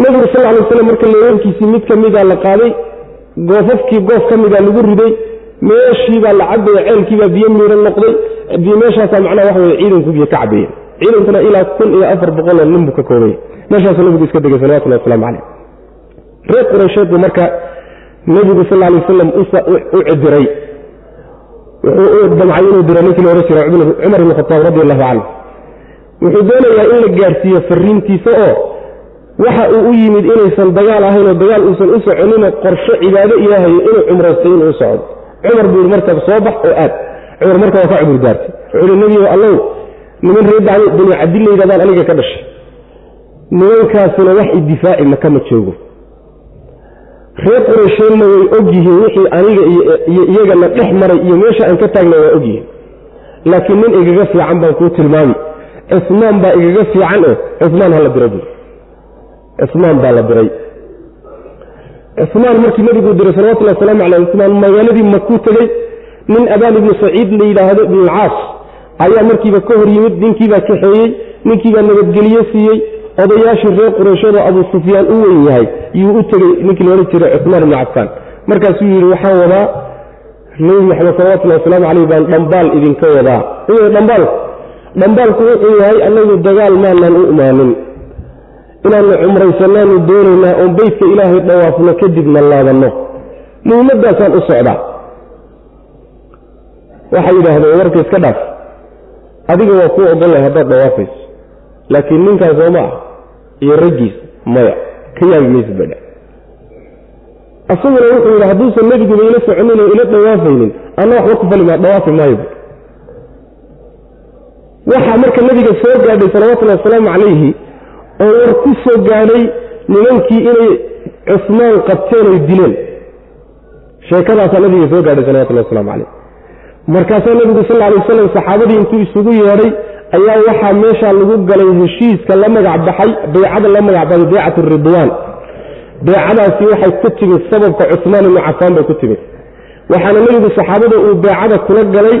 Nebigu sal alay waslam marka leelalkiisii mid ka mida la qaaday goofafkii goof ka mida lagu riday meeshiibaa la cabaya ceelkiibaa biyo miiran noqday meeshaasaa macnaha waxa weye ciidanku biyo ka cabeeyeen ciidankuna ilaa kun iyo afar boqoloo nin buu ka koobaya meeshaasuu nebigu iska degay salawatullahi waslamu caleyh reer quraysheed buu marka nebigu sal alay wasalam u cidiray wuxuu u damcay inuu diro ninkii la odhan jira cumar ibn khataab radi allahu canhu wuxuu doonayaa in la gaadhsiiyo fariintiisa oo waxa uu u yimid inaysan dagaal ahayn oo dagaal uusan u soconino qorshe cibaado ilaahay inuu cumraystay inuu u socdo. Cumar buu marka soo bax oo aad. Cumar marka waa ka cumur daartay wuxuu yihi nebigo allow niman reer bani cabdillaydadaan aniga ka dhashay. Nimankaasina wax idifaaci maka ma joogo. Reer quraysheenna way og yihiin wixii aniga iyo iyagana dhex maray iyo meesha aan ka taagna waa og yihiin. Laakiin nin igaga fiican baan kuu tilmaami. Cismaan baa igaga fiican o cismaan ha la diro buuri cismaan baa la diray. Cismaan markii nebiguu diray salawatullahi wasalaamu caleyh cismaan magaaladii makuu tegey nin abaan ibnu saciid la yidhaahdo ibnulcaas ayaa markiiba ka hor yimid ninkiibaa kaxeeyey ninkiibaa nabadgelye siiyey. Odayaashii reer qurayshadoo abuu sufyaan u weyn yahay yuu u tegey ninkii la odhan jiray cusmaan ibnu cafaan. Markaasuu yidhi waxaan wadaa nebi maxamed salawatullahi wasalaamu caleyh baan dhambaal idinka wadaa u dhambaalku wuxuu yahay annagu dagaal maanaan u imaanin inaannu cumraysanaanu doonaynaa oon beytka ilaahay dhawaafno kadibna laabanno. Muhimmadaasaan u socdaa. Waxay yidhaahdeen warka iska dhaaf adiga waa kuu ogollahay haddaad dhawaafayso laakiin ninkaas soo ma ah iyo raggiisa maya. Ka yaabi maysid badha asaguna wuxuu yidhi hadduusan nebiguba ila soconin oo ila dhawaafaynin anna waxba ku fali maa dhawaafi maayo waxaa marka nebiga soo gaadhay salawatullahi wasalaamu calayhi oo war ku soo gaadhay nimankii inay cusmaan qabteen oy dileen. Sheekadaasaa nabiga soo gaadhay salawatullahi waslamu calayh. Markaasaa nebigu sal alay wasalam saxaabadii intuu isugu yeedhay ayaa waxaa meeshaa lagu galay heshiiska la magac baxay beycada la magac baxay beycat ridwaan. Beecadaasi waxay ku timid sababka cusmaan ibnu cafaan bay ku timid. Waxaana nebigu saxaabada uu beecada kula galay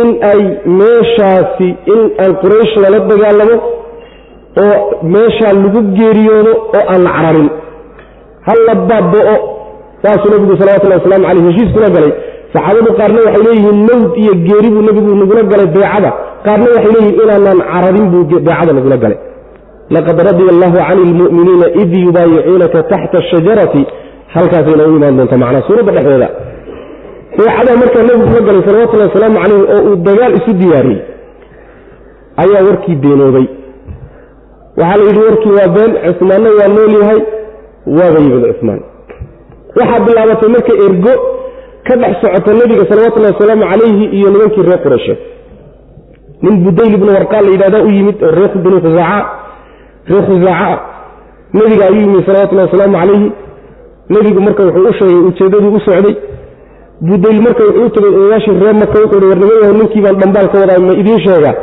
in ay meeshaasi in aan quraysh lala dagaalamo oo meeshaa lagu geeriyoodo oo aan la cararin. Halla baaba'o saasuu nebigu salawatullahi wasalaamu caleyh heshiis kula galay. Saxaabadu qaarna waxay leeyihiin mawd iyo geeri buu nebigu nagula galay beecada qaarna waxay leeyihiin inaanaan cararin buu beecada nagula galay. Laqad radia allahu cani lmu'miniina id yubaayicuunaka taxta ashajarati halkaasayna u imaan doonta macnaa suuradda dhexdeeda. Beecadaa markaa nebigu la galay salawatullahi wasalaamu calayh oo uu dagaal isu diyaariyey ayaa warkii beenoobay waxaa la yidhi warkii waa been cusmaanna waa nool yahay waaba yimid cusmaan. Waxaa bilaabatay marka ergo ka dhex socota nebiga salawatullahi wasalaamu calayhi iyo nimankii reer qureysheed nin budayl ibnu warqaan la yidhahdaa u yimid oo reer bani khusaaca reer khusaaca nebiga ayuu yimid salawatullahi wasalaamu calayhi. Nebigu marka wuxuu u sheegay ujeeddaduu u socday. Budayl marka wuxuu u tegay odayaashii reer maka wuxuu hi warnimayaho ninkii baan dhambaal ka wadaa ma idiin sheegaa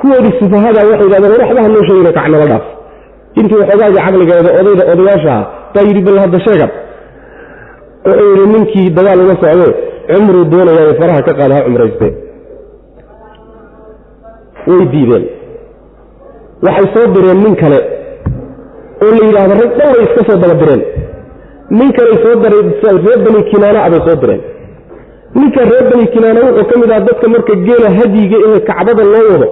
kuwoodii sufahada waxay yidhahdeen war waxba ha noo sheegina kacnala dhaaf. Intii waxoogaagii caqligeeda odayda odayaasha ah baa yidhi bal hadda sheegan wuxuu yidhi ninkii dagaal uga socdee cumruu doonayaa faraha ka qaada ha cumrayste. Way diideen. Waxay soo direen nin kale oo la yidhaahdo rag dhan way iska soo daba direen nin kaley soo daray reer bani kinaana abay soo direen. Ninka reer bani kinaana wuxuu ka mid aha dadka marka geela hadyiga ee kacbada loo wado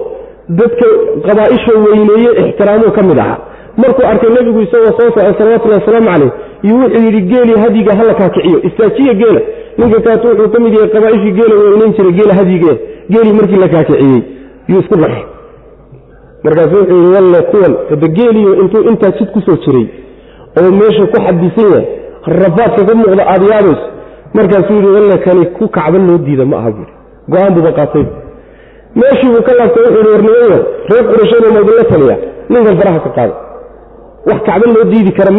dadka qabaaisha weyneeye ixtiraamuu ka mid ahaa. Markuu arkay nebigu isagoo soo socay salawatullahi wasalaamu caleyh iyo wuxuu yidhi geelii hadyiga hala kaakiciyo. Istaajiya geela. Ninka kaas wuxuu ka mid yahay qabaaishii geela weyneyn jiray geela hadyige geelii markii la kaakiciyey. Yuu isku baxay. Markaasu wuxuu yidhi walle kuwan hada geeliyo intuu intaa jid ku soo jiray oo meesha ku xadisan yahay rafaadka ka muuqda yaabayso. Markaasuu yidhi walle kani ku kacba loo diida ma aha buui go'aan buuba qaatay meeshii buu ka laabtay wuxuu warnimayo reer qurashada ma idinla taliya ninkan faraha ka qaada wax kacba loo diidi kara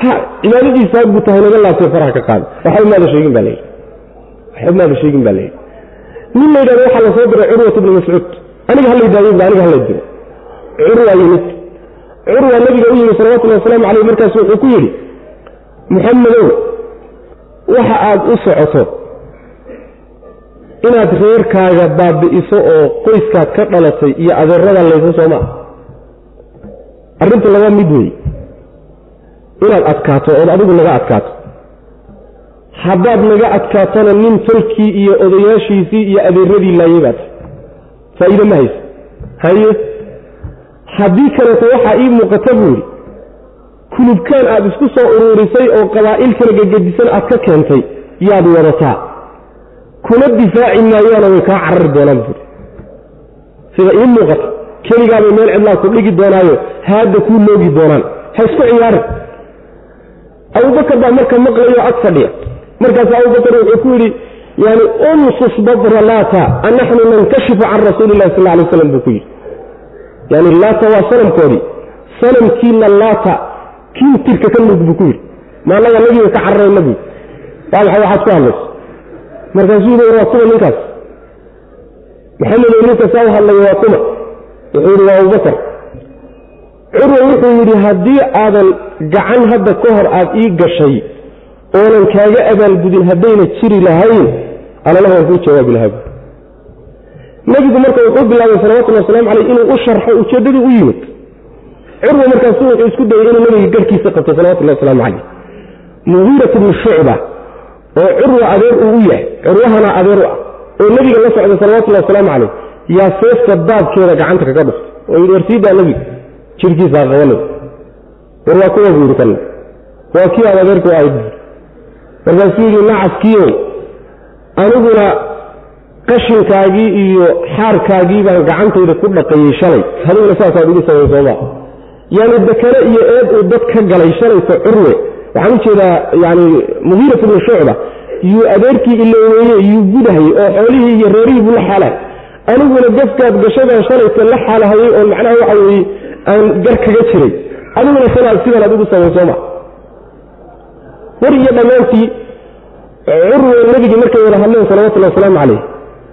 ha cibaadadiisa hagbuu tahay naga laabtay faraha ka qaada waxba sheegin baa layidhi waxba sheegin baa layidhi nin la yidhahdo waxaa la diray curwat ibnu mascuud. Aniga hala daayo aniga hala diro curwa yimid. Curwa nabiga u yimid salawatullahi wasalaamu caleyh markaasu wuxuu ku yidhi muxamedow waxa aad u socoto inaad reerkaaga baabi'iso oo qoyskaad ka dhalatay iyo adeerada layso soo maa arrintu laba mid wey inaad adkaato ood adigu naga adkaato. Haddaad naga adkaatona nin tolkii iyo odayaashiisii iyo adeeradii laayay baad. Faa'iide ma hayso. Haye? Haddii kaleeto waxaa ii muuqata buu yidhi kulubkaan aad isku soo uruurisay oo qabaa'il kala gegedisan aad ka keentay yaad wadataa kuna difaaci maayaana way kaa carari doonaan buuri sida ii muuqata keligaabay meel cidlaa ku dhigi doonaayo haadda kuu loogi doonaan. Ha isku ciyaarin. Abubakar baa marka maqlayo ag fadhiya. Markaas abubakar wuxuu ku yidhi yani umsus badra laata anaxnu nankashifu can rasuuli illahi sal alay waslam buu ku yidhi. Yani laata waa sanamkoodii. Sanamkiina laata kii tirka ka nuug buu ku yidhi. Maanaga nabiga ka cararayna buu. Waa maxay waxaad ku hadlayso markaasuu yidhi waa kuma ninkaas. Maxamedow ninka saa u hadlaya waa kuma. Wuxuu yidhi waa abubakar. Curwa wuxuu yidhi haddii aadan gacan hadda ka hor aad ii gashay oonan kaaga abaalgudin haddayna jiri lahayn alalaha waan kuu jawaabi lahaa bu nebigu marka wuxuu bilaabay salawatullhi waslamu caleyh inuu u sharxo ujeeddadii u yimid. Curwa markaasu wuxuu isku dayay inuu nabiga garhkiisa qabto salawatullahi wasalaamu caleyh mugiirat bnu shucba oo curwa adeer uu u yahay curwahana adeer u ah. Oo nebiga la socda salawatullahi wasalaamu caleyh yaa seefta daabkeeda gacanta kaga dhuftay oo yidhi warsiidaa nebiga jirkiisa ha qabanay war waa kuwa buu kanna waa kii aad adeerku ahayd markaasuu yidhi nacaskiiow aniguna qashinkaagii iyo xaarkaagii baan gacantayda ku dhaqayey shalay. Adiguna saasaad igu samay sooma yani dakare iyo eed uu dad ka galay shalayto curwe waxaan u jeedaa yani mugiirat bnu shucba yuu adeerkii iloweye yuu gudahayey oo xoolihii iyo reerihii buu la xaalahay aniguna gafkaad gashadan shalayta la xaalahayey oo macnaha waxa weeye aan gar kaga jiray. Adiguna sidaad sidan ad igu samay sooma. War iyo dhammaantii curwe nebigii markay wada hadleen salawatullahi wasalaamu calayh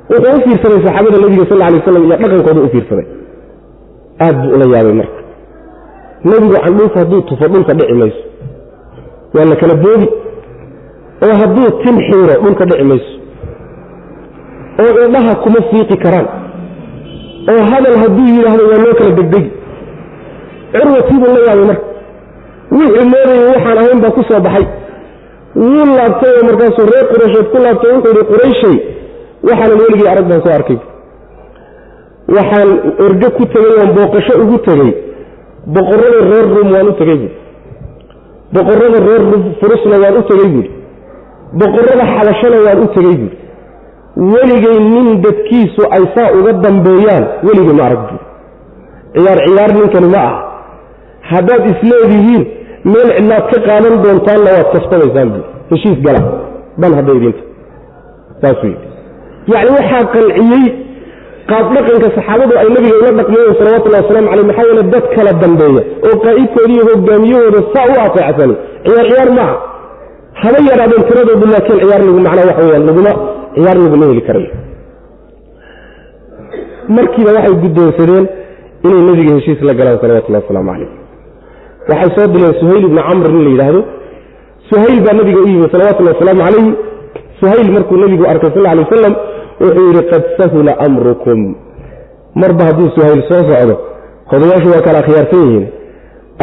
wuxuu u fiirsaday saxaabada nebiga sal lla alay waslam iyo dhaqankooda u fiirsaday. Aad buu ula yaabay marka. Nebigu candhuuf hadduu tufo dhulka dhici mayso waa la kala boodi oo hadduu tin xiiro dhulka dhici mayso. Oo indhaha kuma fiiqi karaan. Oo hadal hadduu yidhaahdo waa loo kala degdegi. Curwatii buu la yaabay marka. Wuxuu moodayay waxaan ahayn baa ku soo baxay. Wuu laabtay oo markaasuu reer quraysheed ku laabtay wuxuu yihi qurayshay waxaanan weligii arag baan soo arkay. Waxaan erge ku tegey oon booqasho ugu tegey boqorrada reer rum waan u tegey buui boqorrada reer furusna waan u tegey buui boqorrada xabashana waan u tegey buui weligay nin dadkiisu ay saa uga dambeeyaan weligay ma arag buui ciyaar ciyaar ninkani ma ah haddaad isleedihiin meel cidlaad ka qaadan doontaanna waad kasbadaysaan buui heshiis gala. Ban hadda idinta saasuu yidhi. Yacni waxaa qanciyey qaab dhaqanka saxaabadu ay nabiga ula dhaqmeen salawatullahi wasalaamu caleyh maxaa yeele dad kala dambeeya oo qaa'idkooda iyo hogaamiyahooda saa u ateecsani ciyaar ciyaar maaha haba yaraadeen tiradoodu laakiin ciyaar lagu macnaa waxa weyaan laguma ciyaar laguma heli karayo markiiba waxay guddoonsadeen inay nebiga heshiis la galaan salawatullahi wasalaamu calayh waxay soo dileen suhayl ibni camr in la yidhaahdo. Suhayl baa nabiga u yimi salawatullahi wasalaamu calayh suhayl markuu nebigu arkay sal alay wasalam wuxuu yidhi qad sahula amrukum. Marba hadduu suhayl soo socdo odayaashu waa kala khiyaarsan yihiin.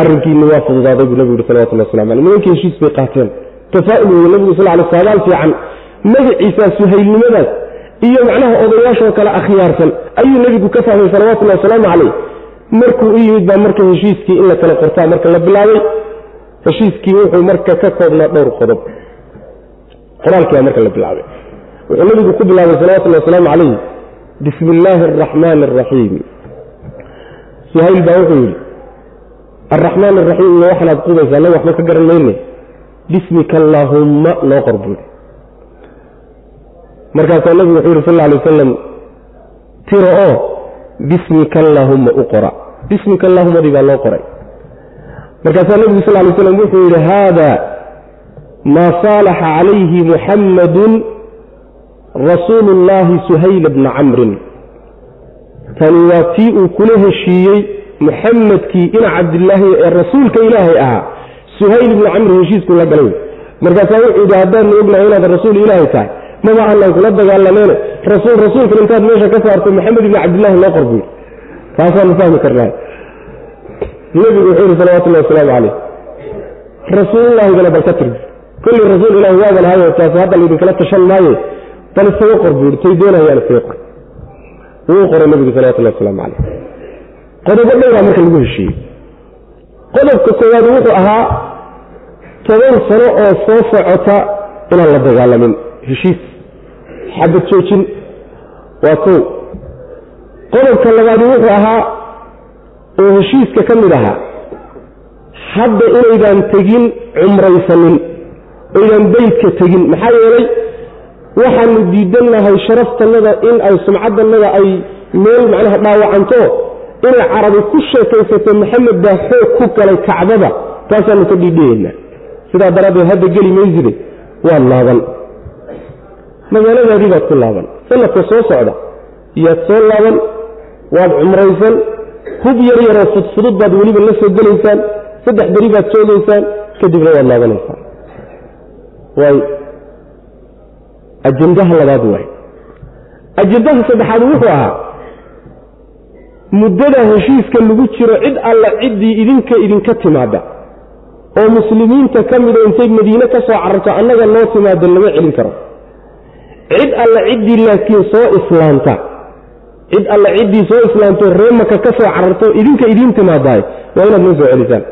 Arrinkiina waa fududaaday buu nebigu yhi salawatullah waslamu aleyh nimankii heshiis bay qaateen. Tafaa'ul weye nebigu sal lay saadaal fiican. Magaciisa suhaylnimadaas iyo macnaha odayaashoo kale akhyaarsan ayuu nebigu ka fahmay salawatullahi wasalaamu calayh markuu u yimid baa marka heshiiskii in la kala qortaa marka la bilaabay. Heshiiskii wuxuu marka ka koobnaa dhowr qodob. Qoraalkii baa marka la bilaabay wuxuu nabigu ku bilaabay salawatullhi wasalaamu calayh bismi illaahi araxmaani araxiim suhayl baa wuxuu yidhi araxmaan araxiim iyo waxanaad qubaysaa naga waxba ka garan mayne. Bismika allaahumma noo qor buuri markaasaa nabigu wuxuu yidhi sal lla alay wasalam tiro oo bismika allaahumma u qora. Bismika allahummadii baa loo qoray. Markaasaa nebigu sal lay slam wuxuu yidhi haada maa saalaxa calayhi muxammadun rasuulu llaahi suhayla bna camrin tani waa tii uu kula heshiiyey muxamedkii ina cabdilaahi ee rasuulka ilaahay ahaa. Suhayl ibnu camri heshiisku la galay. Markaasaa wuxuu yidhi haddaanu ognahay inaad rasuul ilaahay tahay maba aanan kula dagaalameene rasuul rasuulkan intaad meesha ka saarto maxamed ibni cabdillahi loo qor buy taasaanu fahmi karnaa. Nebigu wuxuu yidhi salawatullahi wasalaamu calayh. Rasuulullahigana bal ka tirbi kulli rasuul ilahi waaban ahayo taasi hadda laydinkala tashan maaye bal isaga qor buu tay doonayaan isaga qor wuu qoray nebigu salawatullahi wasalaamu calayh qodobo dhowraa marka lagu heshiiyey. Qodobka koowaad wuxuu ahaa toban sano oo soo socota inaan la dagaalamin. Heshiis. Xabad joojin. Waa kow. Qodobka labaadi wuxuu ahaa oo heshiiska ka mid ahaa. Hadda inaydaan tegin cumraysanin. Oydaan beydka tegin. Maxaa yeelay waxaanu diidannahay sharaftannada in ay sumcaddannada ay meel macnaha dhaawacanto inay carabi ku sheekaysato maxamed baa xoog ku galay kacbada taasaanu ka dhiidhiyaynaa sidaa daraaddeed hadda geli mayside waad laaban. Magaaladaadii baad ku laaban. Sanadka soo socda yaad soo laaban waad cumraysan. Hub yar yaroo fudfudud baad weliba la soo gelaysaan. Saddex beri baad joogaysaan. Kadibna waad laabanaysaan waay ajendaha labaad waay ajendaha saddexaad wuxuu ahaa muddada heshiiska lagu jiro cid alla ciddii idinka idinka timaada oo muslimiinta ka mida intay madiine ka soo cararto annaga noo timaado lama celin karo. Cid alla ciddii laakiin soo islaanta cid alla ciddii soo islaamto ree maka ka soo cararto idinka idiin timaadaay waa inaad noo soo celisaan.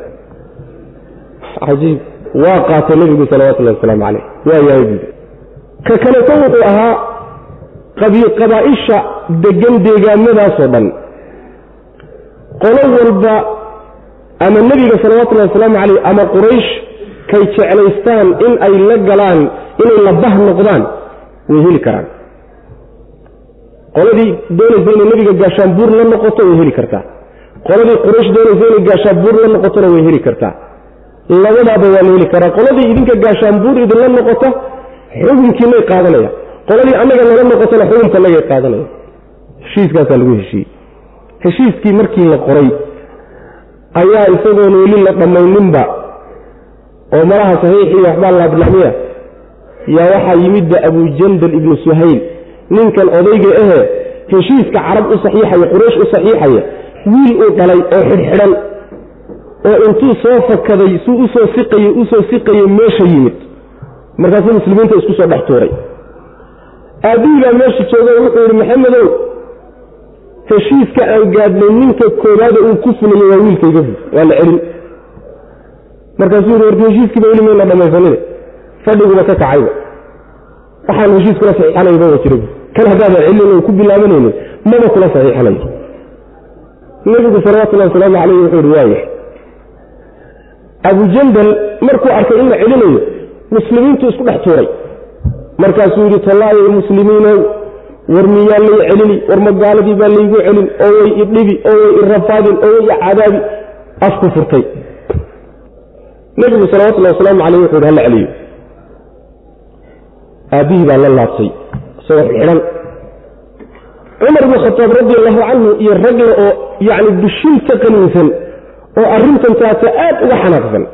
Cajiib waa qaatay nebigu salawatullahi wasalaamu caleyh waa yahay ka kaleto wuxuu ahaa qabaa'isha degan deegaamadaasoo dhan. Qolo walba ama nebiga salawatullahi wasalaamu caleyh ama quraysh kay jeclaystaan in ay la galaan inay la bah noqdaan way heli karaan. Qoladii doonaysa inay nebiga gaashaanbuur la noqoto way heli kartaa. Qoladii quraysh doonaysa inay gaashaanbuur la noqotona way heli kartaa. Labadaaba waa la heli karaa. Qoladii idinka gaashaanbuur idinla noqota xukunkiinay qaadanaya. Qoladii annaga nala noqotana xukunkanagay qaadanaya. Heshiiskaasaa lagu heshiiyey. Heshiiskii markii la qoray ayaa isagoon weli la dhammayninba oo malaha saxiixii waxbaa laabnamiya yaa waxaa yimidba abujandal ibnu suhayl ninkan odayga ahe heshiiska carab u saxiixaya quraysh u saxiixaya wiil uu dhalay oo xidhxidhan oo intuu soo fakaday suu u soo siqaye u soo siqaye meesha yimid markaasuu muslimiinta isku soo dhex tuuray. Aabbihii baa meesha jooga wuxuu yidhi maxamedow heshiiska aan gaadhnay ninka koowaada uu ku fulayay waa wiilkayga waa la celin. Markaasuu yidhi warka heshiiskiiba weli mayna dhammaysanine fadhiguba ka kacayba. Waxaan heshiis kula saxiixanayba wa jira kan haddaadan celin ku bilaabanaynin maba kula saxiixanayo nebigu salawatullahi wasalaamu caleyh wuxuu yidhi waaya abujandal markuu arkay in la celinayo muslimiintu isku dhex tuuray. Markaasuu yidhi tallaayo muslimiinow war miyaa lay celini war magaaladii baa laygu celin oo way idhibi oo way irafaadin oo way icadaabi afku furtay. Nebigu salawatullahi wasalaamu caleyh wuxu yidhi hala celiyo. Aabbihii baa la laabtay isagoo xidhan. Cumar bnu khataab radi allahu canhu iyo ragle oo yacni bishin ka qaniinsan oo arrintan taata aad uga xanaaqsan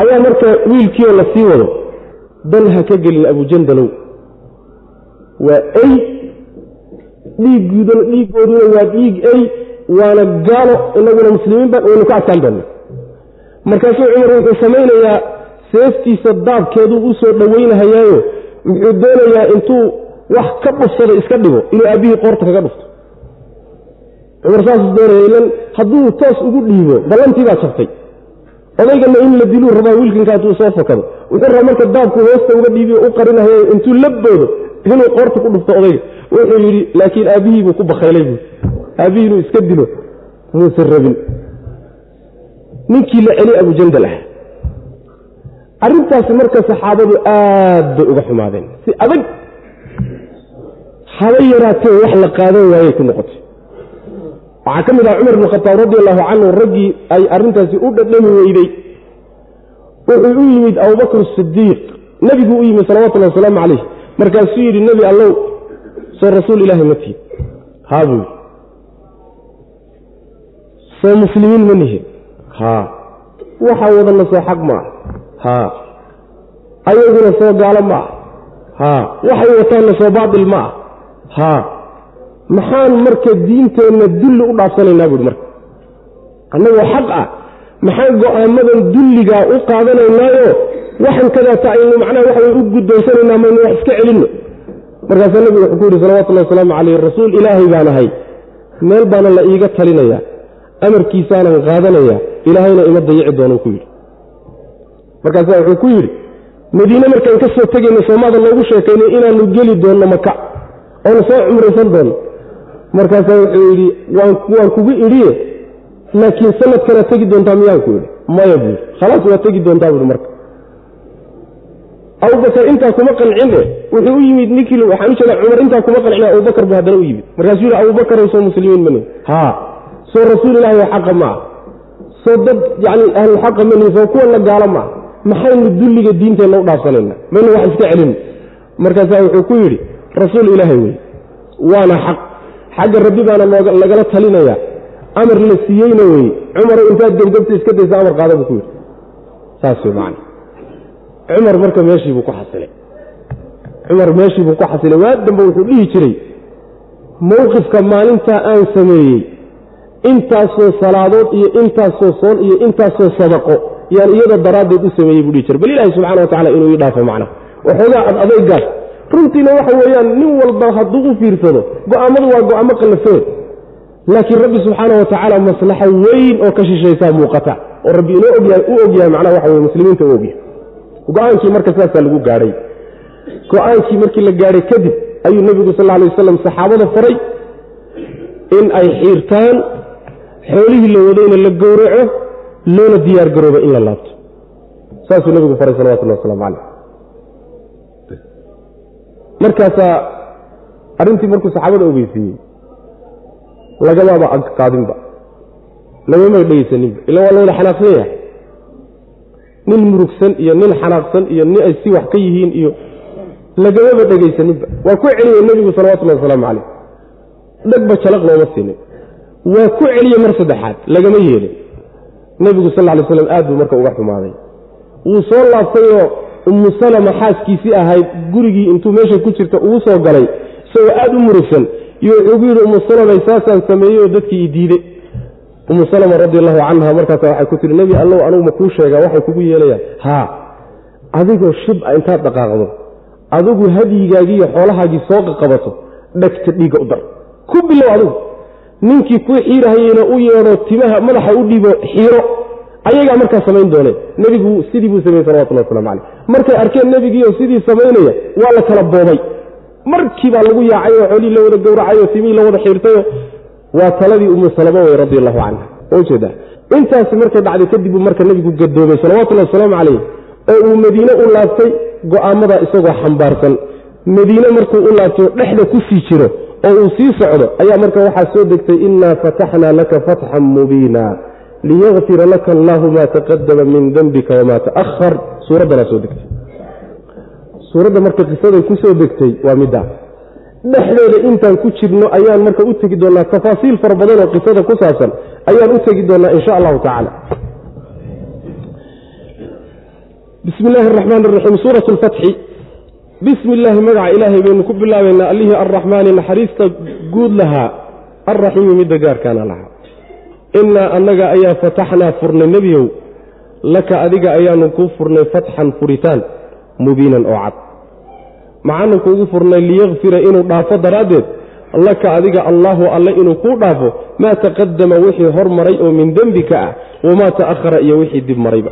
ayaa marka wiilkiioo la sii wado dan ha ka gelin abujandalow waa ey dhiigguudan dhiiggooduna waa dhiig ey waana gaalo inaguna muslimiin baan waynu ka adkaan doonna markaasuu cumar wuxuu samaynayaa seeftiisa daabkeeduu u soo dhowaynahayaayo muxuu doonayaa intuu wax ka dhufsada iska dhigo inuu aabbihii qoorta kaga dhufto. Cumar saasuu doonaya ilan hadduu toos ugu dhiibo ballantii baa jabtay odaygana in la diluu rabaa wiilkanka hadduu soo fakado wuxuu rabaa marka daabku hoosta uga dhiibiyo u qarinahayo intuu la boodo inuu qoorta ku dhufto odayga. Wuxuu yidhi laakiin aabbihii buu ku bakhaylay buu. Aabbihii inuu iska dilo muusan rabin. Ninkii la celi abujandal ah. Arrintaasi marka saxaabadu aad bay uga xumaadeen. Si adag haba yaraatee wax la qaadan waayey ku noqotay waxaa ka mid ah cumar bn khataab radi allahu canhu raggii ay arrintaasi u dhadhami weyday. Wuxuu u yimid abubakr sidiiq nebiguu u yimid salawatullahi wasalaamu calayh markaasuu yidhi nebi allow soo rasuul ilaahi ma tihin haa buu yidhi. Soo muslimiin ma nihin. Haa. Waxaa wadana soo xaq ma ah. Haa. Ayaguna soo gaalo ma ah. Haa. Waxay wataanna soo baatil ma ah. Haa maxaan marka diinteenna dulli u dhaafsanaynaa buuhi marka. Annagoo xaq ah. Maxaan go'aamadan dulligaa u qaadanaynaayo? Waxan kadaata aynu macnaha waxa u guddoonsanaynaa maynu wax iska celinno. Markaasaa nebigu wuxuu ku yidhi salawatullahi wasalaamu calayh rasuul ilaahay baan ahay. Meel baana la iiga talinayaa. Amarkiisaanan qaadanayaa. Ilaahayna ima dayici doonuu ku yidhi. Markaasaa wuxuu ku yidhi madiine markaan ka soo tegayna soomaada loogu sheekaynay inaannu geli doonno maka oonu soo cumraysan doonno markaasaa wuxuu yidhi waan kugu idhiye laakiin sanadkanaad tegi doontaa miyaan ku idhi maya buu yidhi khalaas waad tegi doontaa buuhi marka. Abubakar intaa kuma qancine wuxuu u yimid ninkii waxaan u jeeda cumar intaa kuma qancine abubakar buu haddana u yimid. Markaasuu yidhi abubakarow soo muslimiin mani haa soo rasuul ilaahi oo xaqa ma ah. Soo dad yacni ahluxaqa mani soo kuwana gaalo ma ah. Maxaynu dulliga diinteenna u dhaafsanayna maynu wax iska celin. Markaasaa wuxuu ku yidhi rasuul ilaahay wey waana xaq xagga rabbi baana lagala talinayaa amar la siiyeyna weye cumarow intaad gebgabta iska daysa amar qaada buu ku yidhi. Saas wey macana cumar marka meeshii buu ku xasilay. Cumar meeshii buu ku xasilay. Waa dambe wuxuu dhihi jiray mowqifka maalintaa aan sameeyey intaasoo salaadood iyo intaasoo soon iyo intaasoo sadaqo yaan iyada daraaddeed u sameeyey buu dhihi jiray. Bal ilaahi subxana wa tacala inuu ii dhaafo macna. Waxoogaa ad adaygaas runtiina waxa weeyaan nin walba hadduu u fiirsado go'aammadu waa go'aamo qallafeen laakiin rabbi subxaana wa tacaala maslaxo weyn oo ka shishaysaa muuqata oo rabbi inoo ogyahay u ogyahay macnaha waxa weye muslimiinta u ogyahay. Go'aankii marka saasaa lagu gaadhay go'aankii markii la gaadhay kadib ayuu nebigu sal alay wasalam saxaabada faray in ay xiirtaan xoolihii la wadayna la gowraco loona diyaar garooba in la laabto. Saasuu nebigu faray salawatullahi waslamu caleyh markaasaa arrintii markuu saxaabada ogeysiiyey lagamaaba qaadinba lagamay dhegeysaninba ila waa lawada xanaaqsan yahay. Nin murugsan iyo nin xanaaqsan iyo nin ay si wax ka yihiin iyo lagamaba dhegaysaninba waa ku celiyey nebigu salawatullahi wasalaamu calayh. Dhegba jalaq looma siinin waa ku celiyey mar saddexaad lagama yeelin. Nebigu sal lla lay slam aad buu marka uga xumaaday. Wuu soo laabtayoo ummu salama xaaskiisii ahayd gurigii intuu meesha ku jirta ugu soo galay isagoo aada u murugsan iyo wuxuu gu yidhi ummu salamay saasaan sameeyey oo dadkii i diiday ummu salama radi allahu canha markaasa waxay ku tihi nebi allow anugu ma kuu sheegaa waxay kugu yeelayaan haa adigoo shibca intaad dhaqaaqdo adigu hadyigaagii iyo xoolahaagii soo qaqabato dhegta dhiigga u dar. Ku bilow adigu ninkii kuu xiirahayeyna u yeedho timaha madaxa u dhiibo xiiro ayagaa markaa samayn dooneen nebigu sidii buu sameeyey salawatullah waslamu caleyh markay arkeen nebigiioo sidii samaynaya waa la kala boobay. Markii lagu yaacay oo xoolihii la wada gowracay oo timihii la wada xiirtayo waa taladii umu salama wey radi allahu canha ujeeda intaasi markay dhacday kadib buu marka nebigu gadoomay salawatullahi wasalaamu calayh oo uu madiine u laabtay go'aamadaa isagoo xambaarsan. Madiine markuu u laabtay oo dhexda ku sii jiro oo uu sii socdo ayaa marka waxaa soo degtay innaa fataxnaa laka fatxan mubiina liyakfira laka allahu maa taqadama min dembika wamaa ta'ahar suuraddanaa soo degtay suuradda marka qisaday ku degtay waa middaa dhexdeeda intaan ku jirno ayaan marka u tegi doonaa tafaasiil fara badan oo qisada ku saabsan ayaan u tegi doonaa insha allahu tacaala bismi illaahi araxmaan araxiim suurat lfatxi bismi illaahi magaca ilaahay baynu ku bilaabaynaa allihii arraxmaani naxariista guud lahaa alraxiimi midda gaarkaana lahaa innaa annaga ayaa fataxnaa furnay nebiyow laka adiga ayaanu kuu furnay fatxan furitaan mubiinan oo cad. Maxaanu kuugu furnay liyakfira inuu dhaafo daraaddeed laka adiga allaahu alle inuu kuu dhaafo maa taqadama wixii hormaray oo min dembika ah wamaa ta'ahara iyo wixii dib marayba.